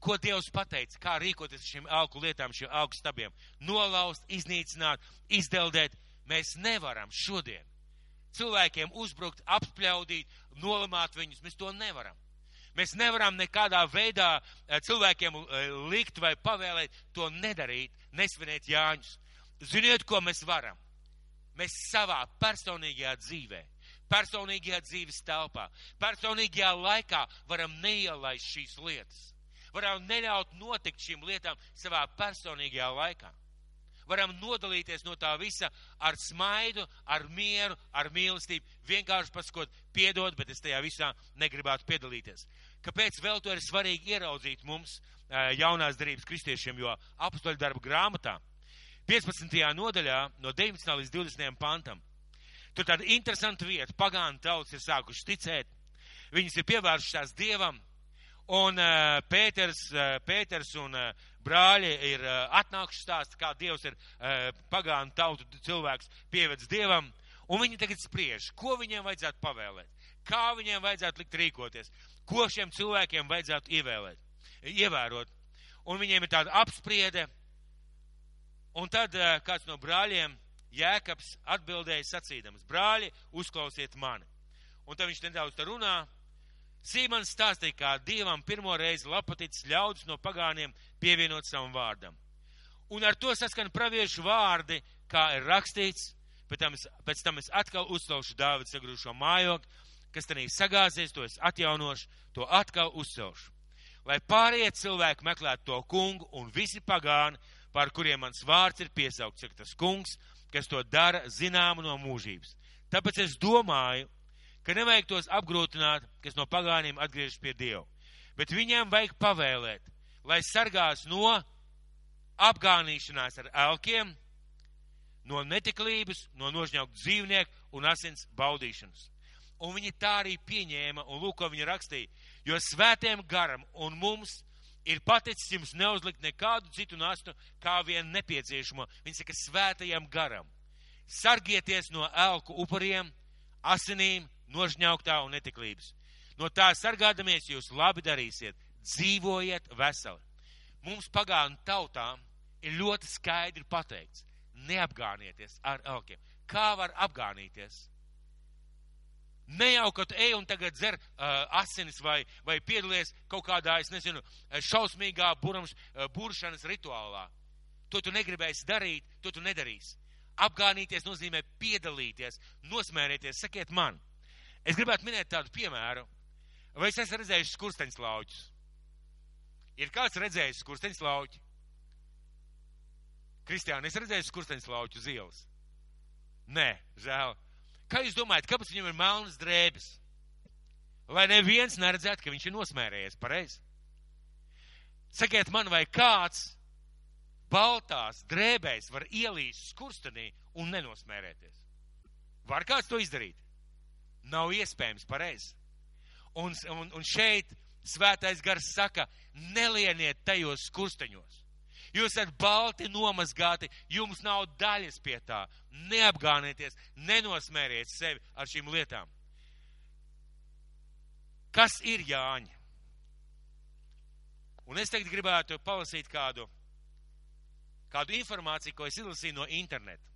A: Ko Dievs pateica, kā rīkoties šīm augu lietām, šiem augu stabiem? Nolaust, iznīcināt, izdeldēt. Mēs nevaram šodien cilvēkiem uzbrukt, apspļaudīt, nolamāt viņus. Mēs to nevaram. Mēs nevaram nekādā veidā eh, cilvēkiem eh, likt vai pavēlēt to nedarīt, nesvinēt Jāņus. Ziniet, ko mēs varam? Mēs savā personīgajā dzīvē, personīgajā dzīves telpā, personīgajā laikā varam neielaist šīs lietas. Varam neļaut notikt šīm lietām savā personīgajā laikā varam nodalīties no tā visa ar smaidu, ar mieru, ar mīlestību, vienkārši pasakot, piedod, bet es tajā visā negribētu piedalīties. Kāpēc vēl to ir svarīgi ieraudzīt mums, jaunās darības kristiešiem, jo apstoļu darba grāmatā 15. nodaļā no 19. līdz 20. pantam. Tur tāda interesanta vieta, pagānu tautas ir sākušas ticēt, viņas ir pievēršušās Dievam, un Pēters, Pēters un brāļi ir atnākuši stāst, kā Dievs ir pagānu tautu cilvēks pievedis Dievam, un viņi tagad spriež, ko viņiem vajadzētu pavēlēt, kā viņiem vajadzētu likt rīkoties, ko šiem cilvēkiem vajadzētu ievēlēt, ievērot. Un viņiem ir tāda apspriede, un tad kāds no brāļiem, Jēkabs, atbildēja sacīdams, brāļi, uzklausiet mani. Un tad viņš nedaudz runā, Sīmans stāstīja, kā Dievam pirmo reizi lapaticis ļaudis no pagāniem pievienot savam vārdam. Un ar to saskan praviešu vārdi, kā ir rakstīts, pēc tam es, pēc tam es atkal uzcelšu Dāvidu sagrūšo mājokli, kas tenī sagāzies, to es atjaunošu, to atkal uzcelšu. Lai pārējie cilvēki meklētu to kungu un visi pagāni pār kuriem mans vārds ir piesaukts, saka tas kungs, kas to dara zināmu no mūžības. Tāpēc es domāju, ka nevajag tos apgrūtināt, kas no pagāniem atgriežas pie Dieva, bet viņiem vajag pavēlēt, lai sargās no apgānīšanās ar elkiem, no netiklības, no nožņaukt dzīvnieku un asins baudīšanas. Un viņi tā arī pieņēma, un lūk, ko viņi rakstīja, jo svētiem garam un mums ir paticis jums neuzlikt nekādu citu nastu, kā vien nepieciešamo. Viņi saka, svētajam garam. Sargieties no elku upuriem, asinīm, nožņauktā un netiklības. No tā sargādamies jūs labi darīsiet, dzīvojiet veseli. Mums pagānu tautām ir ļoti skaidri pateikts, neapgānieties ar elkiem. Kā var apgānīties? Ne jau, ka tu ej un tagad dzer uh, asinis vai, vai piedalies kaut kādā, es nezinu, šausmīgā burams, uh, buršanas rituālā. To tu negribēsi darīt, to tu nedarīsi. Apgānīties nozīmē piedalīties, nosmērēties, sakiet man. Es gribētu minēt tādu piemēru. Vai es esmu redzējis skursteņslauķus? Ir kāds redzējis skursteņslauķi? Kristiāna, es redzēju skursteņslauķu uz ielas. Nē, žēl. Kā jūs domājat, kāpēc viņam ir melnas drēbes? Lai neviens neredzētu, ka viņš ir nosmērējies pareizi. Sakiet man, vai kāds baltās drēbēs var ielīst skurstenī un nenosmērēties? Var kāds to izdarīt? Nav iespējams pareizi. Un, un, un šeit svētais gars saka, nelieniet tajos skursteņos. Jūs esat balti nomazgāti, jums nav daļas pie tā. Neapgānieties, nenosmēriet sevi ar šīm lietām. Kas ir Jāņa? Un es tagad gribētu palasīt kādu, kādu informāciju, ko es izlasīju no interneta.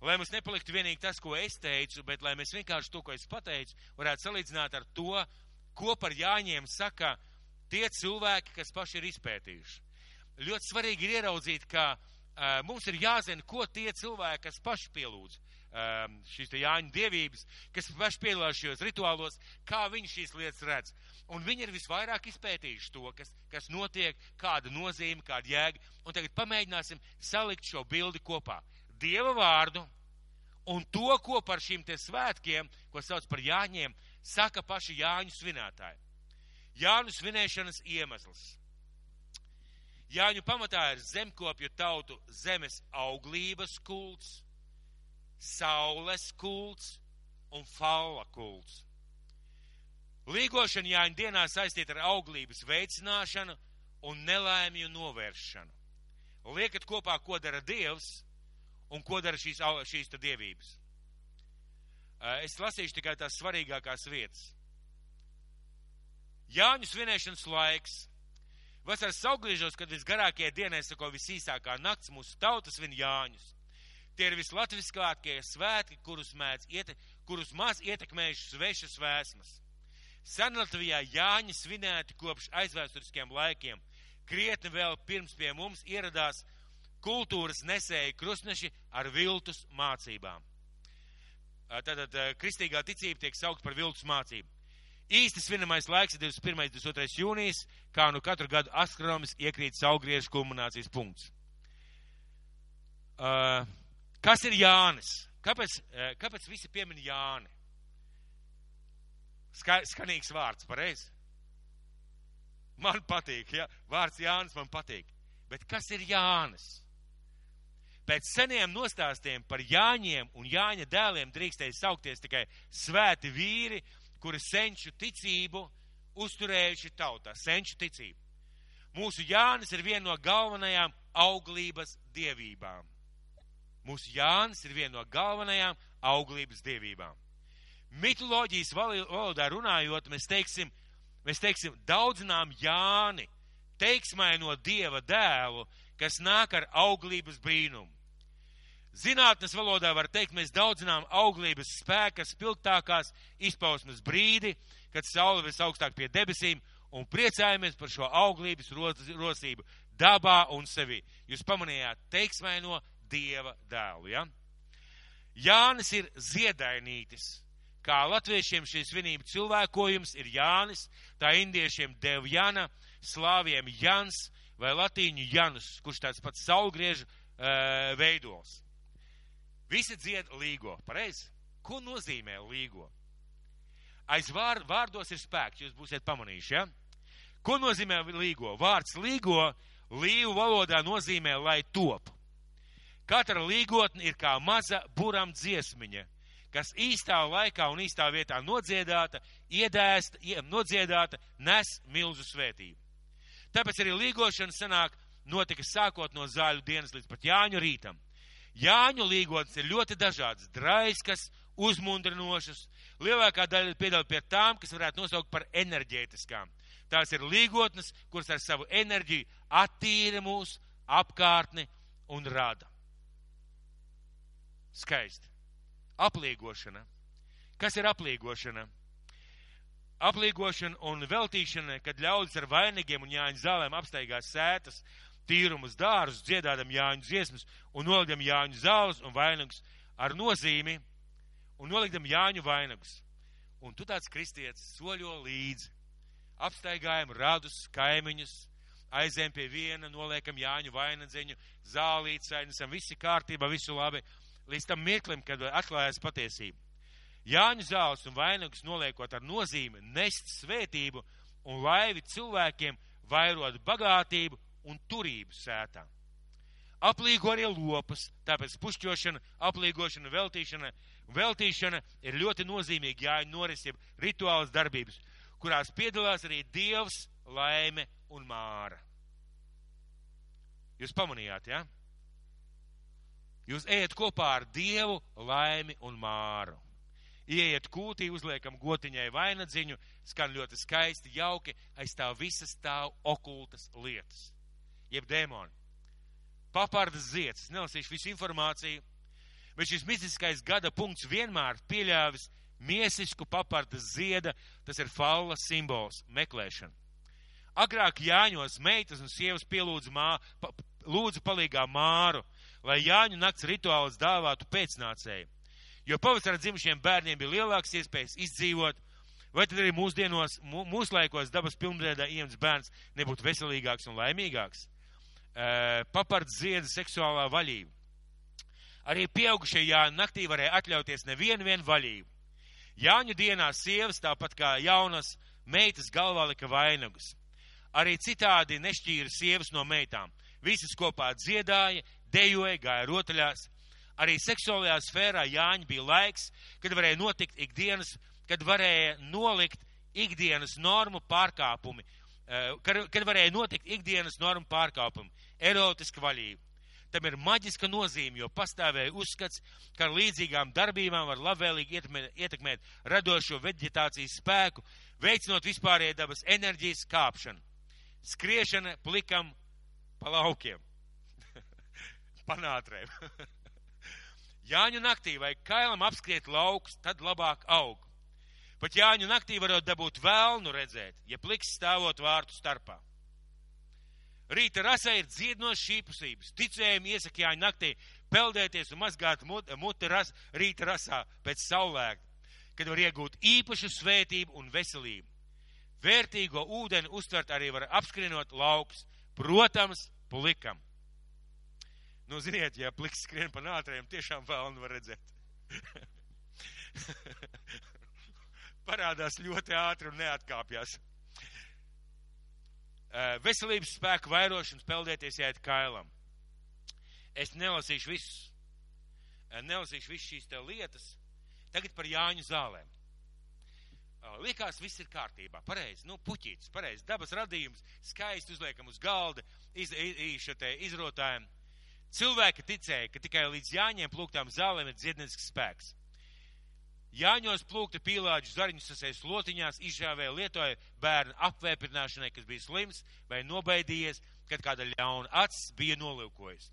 A: Lai mums nepaliktu vienīgi tas, ko es teicu, bet lai mēs vienkārši to, ko es pateicu, varētu salīdzināt ar to, ko par Jāņiem saka tie cilvēki, kas paši ir izpētījuši ļoti svarīgi ir ieraudzīt, ka uh, mums ir jāzina, ko tie cilvēki, kas paši pielūdz um, šīs Jāņu dievības, kas paši piedalās šajos rituālos, kā viņi šīs lietas redz. Un viņi ir visvairāk izpētījuši to, kas, kas notiek, kāda nozīme, kāda jēga. Un tagad pamēģināsim salikt šo bildi kopā. Dieva vārdu un to, ko par šīm te svētkiem, ko sauc par Jāņiem, saka paši Jāņu svinētāji. Jāņu svinēšanas iemesls Jāņu pamatā ir zemkopju tautu zemes auglības kults, saules kults un falla kults. Līgošana Jāņu dienā saistīta ar auglības veicināšanu un nelaimju novēršanu. Liekat kopā, ko dara Dievs un ko dara šīs, šīs dievības. Es lasīšu tikai tās svarīgākās vietas. Jāņu svinēšanas laiks Vasaras auglīžos, kad visgarākie dienai sako visīsākā nakts, mūsu tautas vien Jāņus. Tie ir vislatviskākie svētki, kurus, mēdz, iete, kurus maz ietekmējuši svešas vēsmas. Senlatvijā Jāņi svinēti kopš aizvēsturiskiem laikiem. Krietni vēl pirms pie mums ieradās kultūras nesēji krustneši ar viltus mācībām. Tātad kristīgā ticība tiek saukt par viltus mācību. Īsti svinamais laiks ir 21. un 22. jūnijas, kā nu katru gadu astronomis iekrīt saulgriežu kulminācijas punkts. Uh, kas ir Jānis? Kāpēc, uh, kāpēc visi piemin Jāni? Ska, skanīgs vārds, pareizi? Man patīk, ja? Vārds Jānis man patīk. Bet kas ir Jānis? Pēc seniem nostāstiem par Jāņiem un Jāņa dēliem drīkstēja saukties tikai svēti vīri kuri senču ticību uzturējuši tautā, senču ticību. Mūsu Jānis ir viena no galvenajām auglības dievībām. Mūsu Jānis ir viena no galvenajām auglības dievībām. Mitoloģijas valodā runājot, mēs teiksim, mēs teiksim daudzinām Jāni, teiksmaino dieva dēlu, kas nāk ar auglības brīnumu. Zinātnes valodā var teikt, mēs daudzinām auglības spēka spilgtākās izpausmes brīdi, kad saule visaugstāk pie debesīm un priecājamies par šo auglības rosību dabā un sevi. Jūs pamanījāt teiksmaino dieva dēlu, ja? Jānis ir ziedainītis. Kā latviešiem šī svinība cilvēkojums ir Jānis, tā indiešiem Devjana, slāviem Jans, vai latīņu Janus, kurš tāds pats saulgriežu uh, veidols. Visi dzied līgo, pareizi? Ko nozīmē līgo? Aiz vār, vārdos ir spēks, jūs būsiet pamanījuši, ja? Ko nozīmē līgo? Vārds līgo līvu valodā nozīmē, lai top. Katra līgotne ir kā maza buram dziesmiņa, kas īstā laikā un īstā vietā nodziedāta, iedēsta, nodziedāta, nes milzu svētību. Tāpēc arī līgošana sanāk notika sākot no zāļu dienas līdz pat Jāņu rītam. Jāņu līgotnes ir ļoti dažādas, draiskas, uzmundrinošas. Lielākā daļa piedāvā pie tām, kas varētu nosaukt par enerģētiskām. Tās ir līgotnes, kuras ar savu enerģiju attīra mūsu apkārtni un rada. Skaisti. Apliegošana. Kas ir apliegošana? Apliegošana un veltīšana, kad ļaudis ar vainagiem un jāņu zālēm apsteigās sētas, tīrumus dārzus, dziedādam jāņu dziesmas un nolikdam jāņu zāles un vainagus ar nozīmi un nolikdam jāņu vainagus. Un tu tāds kristietis soļo līdzi. Apstaigājam radus, kaimiņus, aizējam pie viena, noliekam jāņu vainadzeņu, zālīt, sainesam, visi kārtībā, visu labi, līdz tam mirklim, kad atklājas patiesība. Jāņu zāles un vainagus noliekot ar nozīmi nest svētību un laivi cilvēkiem vairot bagātību un turību sētā. Aplīgo arī lopas, tāpēc pušķošana, aplīgošana, veltīšana, veltīšana ir ļoti nozīmīga jāņu norisiem rituāls darbības, kurās piedalās arī Dievs, laime un māra. Jūs pamanījāt, ja? Jūs ejat kopā ar Dievu, laimi un māru. Ieiet kūtī, uzliekam gotiņai vainadziņu, skan ļoti skaisti, jauki, aiz tā visas stāv okultas lietas jeb dēmoni. Papardas zieds, nelasīšu visu informāciju, bet šis mistiskais gada punkts vienmēr pieļāvis miesisku papardas zieda, tas ir faula simbols, meklēšana. Agrāk Jāņos meitas un sievas pielūdza mā, pa, lūdzu palīgā māru, lai Jāņu nakts rituāls dāvātu pēcnācēju. Jo pavasarā dzimušiem bērniem bija lielāks iespējas izdzīvot, vai tad arī mūsdienos, mūslaikos dabas pilnveidā ieņemts bērns nebūtu veselīgāks un laimīgāks papards zieda seksuālā vaļība. Arī pieaugušie Jāņu naktī varēja atļauties nevienu vienu vaļību. Jāņu dienā sievas, tāpat kā jaunas meitas galvā lika vainagus. Arī citādi nešķīra sievas no meitām. Visas kopā dziedāja, dejoja, gāja rotaļās. Arī seksuālajā sfērā Jāņa bija laiks, kad varēja notikt ikdienas, kad varēja nolikt ikdienas normu pārkāpumi, kad varēja notikt ikdienas normu pārkāpumi erotiska vaļība. Tam ir maģiska nozīme, jo pastāvēja uzskats, ka ar līdzīgām darbībām var labvēlīgi ietekmēt radošo veģetācijas spēku, veicinot vispārējā dabas enerģijas kāpšanu. Skriešana plikam pa laukiem, panātrēm. Jāņu naktī vai kailam apskriet laukus, tad labāk aug. Pat Jāņu naktī varot dabūt vēlnu redzēt, ja pliks stāvot vārtu starpā. Rīta rasā ir dziednošas īpašības. Ticējumi iesaka jāņa naktī peldēties un mazgāt muti mut ras, rīta rasā pēc saulēkta, kad var iegūt īpašu svētību un veselību. Vērtīgo ūdeni uztvert arī var apskrienot laukus, protams, plikam. Nu, ziniet, ja pliks skrien pa nātrējiem, tiešām vēlnu var redzēt. Parādās ļoti ātri un neatkāpjas. Veselības spēku vairošanas peldēties jāiet kailam. Es nelasīšu visus, nelasīšu visus šīs te lietas. Tagad par Jāņu zālēm. Liekas, viss ir kārtībā, pareizi, nu, puķītis, pareizi, dabas radījums, skaisti uzliekam uz galda, iz, iz, izrotājiem. Cilvēki ticēja, ka tikai līdz Jāņiem plūktām zālēm ir dziednisks spēks. Jāņos plūkta pīlāģu zariņus sasēs lotiņās, izžāvēja lietoja bērnu apvēpināšanai, kas bija slims vai nobaidījies, kad kāda ļauna acis bija nolūkojas.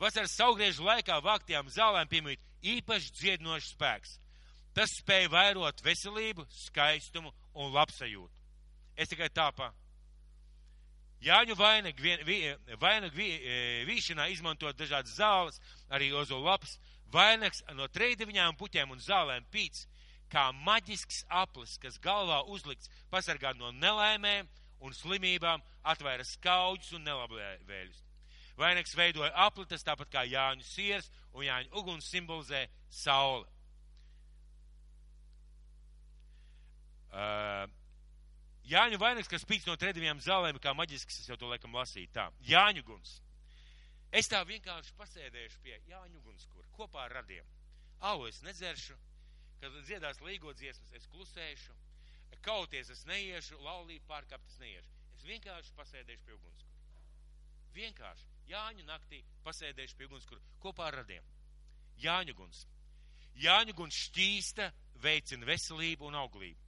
A: Vasaras saugriežu laikā vāktajām zālēm piemīt īpaši dziedinošs spēks. Tas spēja vairot veselību, skaistumu un labsajūtu. Es tikai tāpā. Jāņu vainagu, vainagu e, vīšanā izmantot dažādas zāles, arī ozolu lapas, Vainags no treideviņām puķēm un zālēm pīts, kā maģisks aplis, kas galvā uzlikts pasargāt no nelaimēm un slimībām, atvēra skaudžus un nelabvēļus. Vainags veidoja aplitas, tāpat kā Jāņu siers, un Jāņu uguns simbolizē sauli. Uh, Jāņu vainags, kas spīd no trediviem zālēm, kā maģisks, es jau to laikam lasīju tā. Jāņu guns. Es tā vienkārši pasēdēšu pie Jāņu gunskura kopā ar radiem. Alu es nedzeršu, kad dziedās līgo dziesmas, es klusēšu, kauties es neiešu, laulību pārkāpt es neiešu. Es vienkārši pasēdēšu pie ugunskura. Vienkārši Jāņu naktī pasēdēšu pie ugunskura kopā ar radiem. Jāņu guns. Jāņu guns šķīsta, veicina veselību un auglību.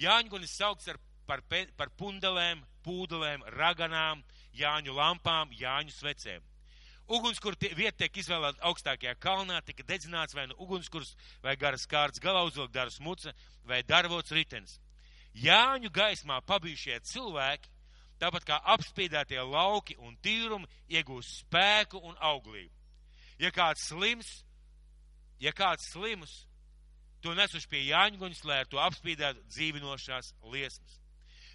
A: Jāņu guns saukts ar, par, par pundelēm, pūdelēm, raganām, Jāņu lampām, Jāņu svecēm. Ugunskura vieta tiek izvēlēta augstākajā kalnā, tika dedzināts vai nu ugunskurs, vai garas kārts galauzvilk, daras muca, vai darvots ritens. Jāņu gaismā pabijušie cilvēki, tāpat kā apspīdētie lauki un tīrumi, iegūst spēku un auglību. Ja kāds slims, ja kāds slims, to nesuši pie Jāņguņas, lai ar to apspīdētu dzīvinošās liesmas.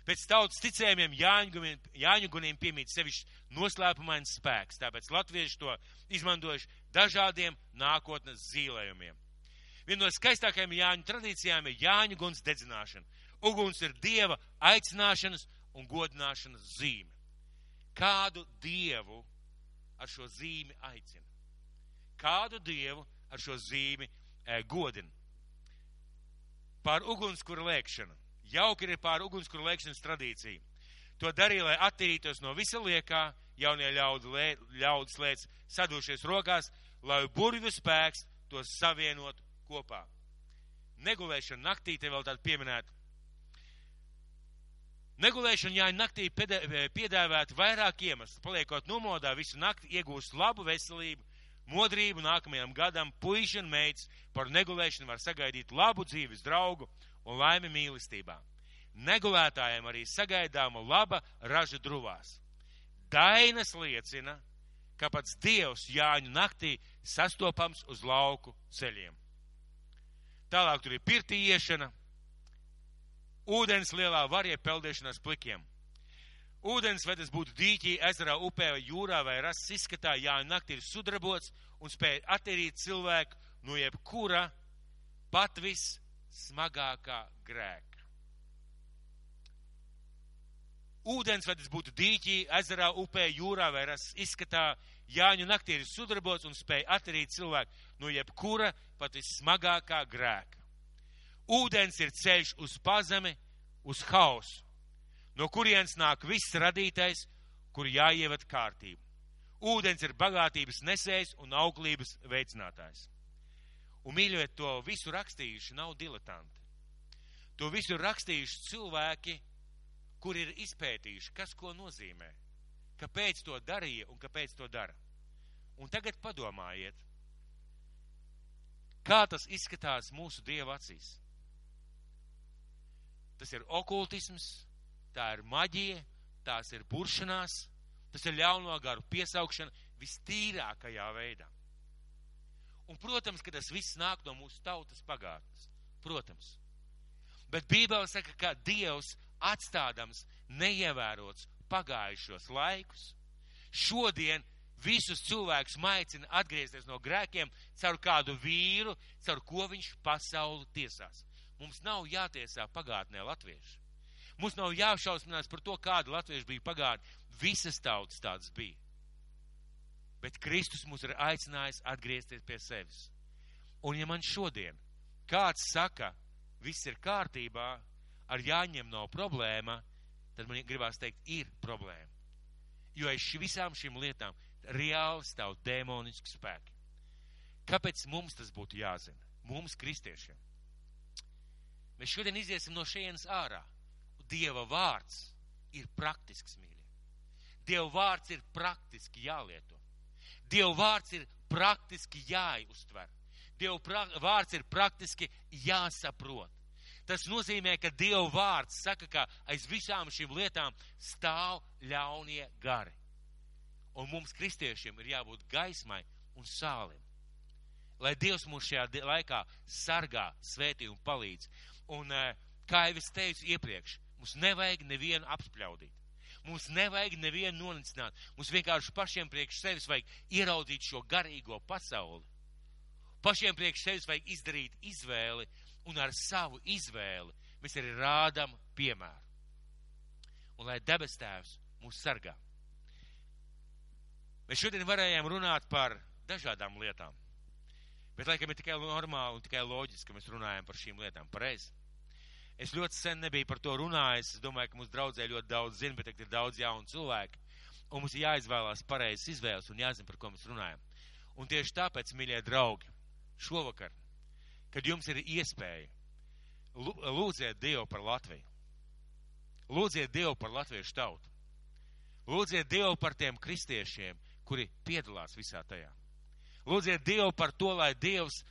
A: Pēc tautas ticējumiem Jāņu guniem piemīt sevišķi noslēpumains spēks, tāpēc latvieši to izmantojuši dažādiem nākotnes zīlējumiem. Viena no skaistākajām Jāņu tradīcijām ir Jāņu guns dedzināšana. Uguns ir dieva aicināšanas un godināšanas zīme. Kādu dievu ar šo zīmi aicina? Kādu dievu ar šo zīmi e, godina? Pār ugunskura lēkšanu Jauki ir pār ugunskura lēkšanas tradīcija. To darīja, lai attīrītos no visa liekā, jaunie ļaudi, lē, ļaudis lēc sadušies rokās, lai burvju spēks tos savienot kopā. Negulēšana naktī te vēl tādu pieminētu. Negulēšana jāņa naktī piedāvāt vairāk iemeslu. Paliekot nomodā visu nakti, iegūst labu veselību, modrību nākamajam gadam, puiši un meitas par negulēšanu var sagaidīt labu dzīves draugu un laimi mīlestībā. Negulētājiem arī sagaidāma laba raža druvās. Dainas liecina, ka pats Dievs Jāņu naktī sastopams uz lauku ceļiem. Tālāk tur ir pirtī iešana, ūdens lielā varie peldēšanās plikiem. Ūdens, vai tas būtu dīķī, ezerā, upē vai jūrā vai rases izskatā, Jāņu naktī ir sudrabots un spēja attīrīt cilvēku no jebkura pat viss smagākā grēka. Ūdens, vai tas būtu dīķī, ezerā, upē, jūrā vai ras izskatā, Jāņu naktī ir sudarbots un spēja atterīt cilvēku no jebkura pat vismagākā grēka. Ūdens ir ceļš uz pazemi, uz hausu, no kurienes nāk viss radītais, kur jāievad kārtību. Ūdens ir bagātības nesējs un auglības veicinātājs. Un mīļojiet, to visu rakstījuši nav diletanti. To visu rakstījuši cilvēki, kur ir izpētījuši, kas ko nozīmē, kāpēc to darīja un kāpēc to dara. Un tagad padomājiet, kā tas izskatās mūsu dieva acīs. Tas ir okultisms, tā ir maģija, tās ir buršanās, tas ir ļauno garu piesaukšana vistīrākajā veidā. Un, protams, ka tas viss nāk no mūsu tautas pagātnes. Protams. Bet Bībele saka, ka Dievs atstādams neievērots pagājušos laikus, šodien visus cilvēkus maicina atgriezties no grēkiem caur kādu vīru, caur ko viņš pasauli tiesās. Mums nav jātiesā pagātnē latvieši. Mums nav jāšausminās par to, kāda latvieši bija pagātnē. Visas tautas tādas bija bet Kristus mūs ir aicinājis atgriezties pie sevis. Un ja man šodien kāds saka, viss ir kārtībā, ar jāņem nav problēma, tad man gribās teikt, ir problēma. Jo aiz visām šīm lietām reāli stāv demoniski spēki. Kāpēc mums tas būtu jāzina? Mums, kristiešiem. Mēs šodien iziesim no šejienes ārā. Dieva vārds ir praktisks, mīļie. Dieva vārds ir praktiski jālieto. Dieva vārds ir praktiski jāuztver. Dieva pra, vārds ir praktiski jāsaprot. Tas nozīmē, ka Dieva vārds saka, ka aiz visām šīm lietām stāv ļaunie gari. Un mums, kristiešiem, ir jābūt gaismai un sālim. Lai Dievs mūs šajā laikā sargā, svētī un palīdz. Un, eh, kā jau es teicu iepriekš, Mums nevajag nevienu apspļaudīt. Mums nevajag nevienu nonicināt. Mums vienkārši pašiem priekš sevis vajag ieraudzīt šo garīgo pasauli. Pašiem priekš sevis vajag izdarīt izvēli, un ar savu izvēli mēs arī rādam piemēru. Un lai debes tēvs mūs sargā. Mēs šodien varējām runāt par dažādām lietām. Bet, laikam, ir tikai normāli un tikai loģiski, ka mēs runājam par šīm lietām. Pareizi. Es ļoti sen nebiju par to runājis. Es domāju, ka mums draudzē ļoti daudz zina, bet tagad ir daudz jaunu cilvēku. Un mums ir jāizvēlās pareizas izvēles un jāzina, par ko mēs runājam. Un tieši tāpēc, mīļie draugi, šovakar, kad jums ir iespēja, lūdziet Dievu par Latviju. Lūdziet Dievu par latviešu tautu. Lūdziet Dievu par tiem kristiešiem, kuri piedalās visā tajā. Lūdziet Dievu par to, lai Dievs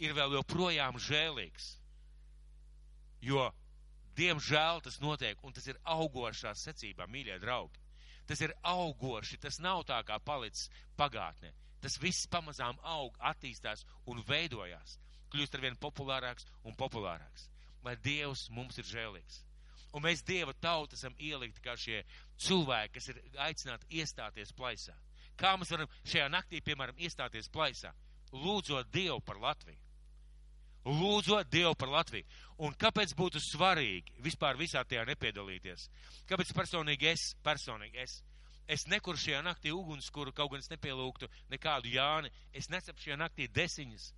A: ir vēl joprojām žēlīgs. Jo, diemžēl, tas notiek, un tas ir augošā secībā, mīļie draugi. Tas ir augoši, tas nav tā kā palicis pagātnē. Tas viss pamazām aug, attīstās un veidojās, kļūst arvien populārāks un populārāks. Lai Dievs mums ir žēlīgs. Un mēs Dieva tauta esam ielikti kā šie cilvēki, kas ir aicināti iestāties plaisā. Kā mēs varam šajā naktī, piemēram, iestāties plaisā? Lūdzot Dievu par Latviju. Lūdzot Dievu par Latviju. Un kāpēc būtu svarīgi vispār visā tajā nepiedalīties? Kāpēc personīgi es, personīgi es, es nekur šajā naktī ugunskura, kaut gan es nepielūgtu nekādu Jāni, es nesapu šajā naktī desiņas,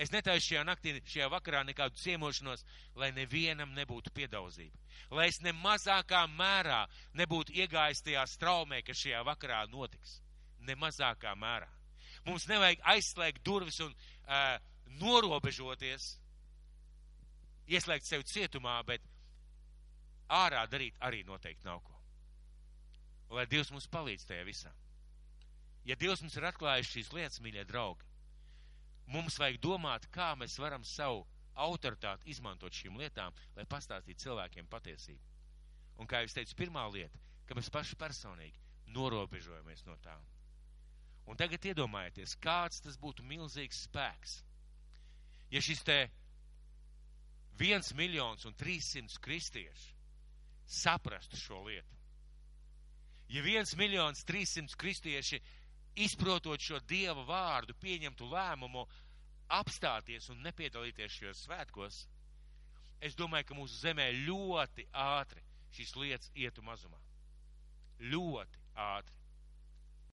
A: es netaisu šajā naktī, šajā vakarā nekādu ciemošanos, lai nevienam nebūtu piedauzība, lai es ne mazākā mērā nebūtu iegājis tajā straumē, kas šajā vakarā notiks ne mazākā mērā. Mums nevajag aizslēgt durvis un uh, norobežoties, ieslēgt sevi cietumā, bet ārā darīt arī noteikti nav ko. Lai Dievs mums palīdz tajā visā. Ja Dievs mums ir atklājis šīs lietas, mīļie draugi, mums vajag domāt, kā mēs varam savu autoritāti izmantot šīm lietām, lai pastāstītu cilvēkiem patiesību. Un kā jau es teicu, pirmā lieta, ka mēs paši personīgi norobežojamies no tām. Un tagad iedomājieties, kāds tas būtu milzīgs spēks. Ja šis te viens miljons un trīssimts kristieši saprastu šo lietu, ja viens miljons trīssimts kristieši izprotot šo Dieva vārdu, pieņemtu lēmumu apstāties un nepiedalīties šajos svētkos, es domāju, ka mūsu zemē ļoti ātri šīs lietas ietu mazumā. Ļoti ātri.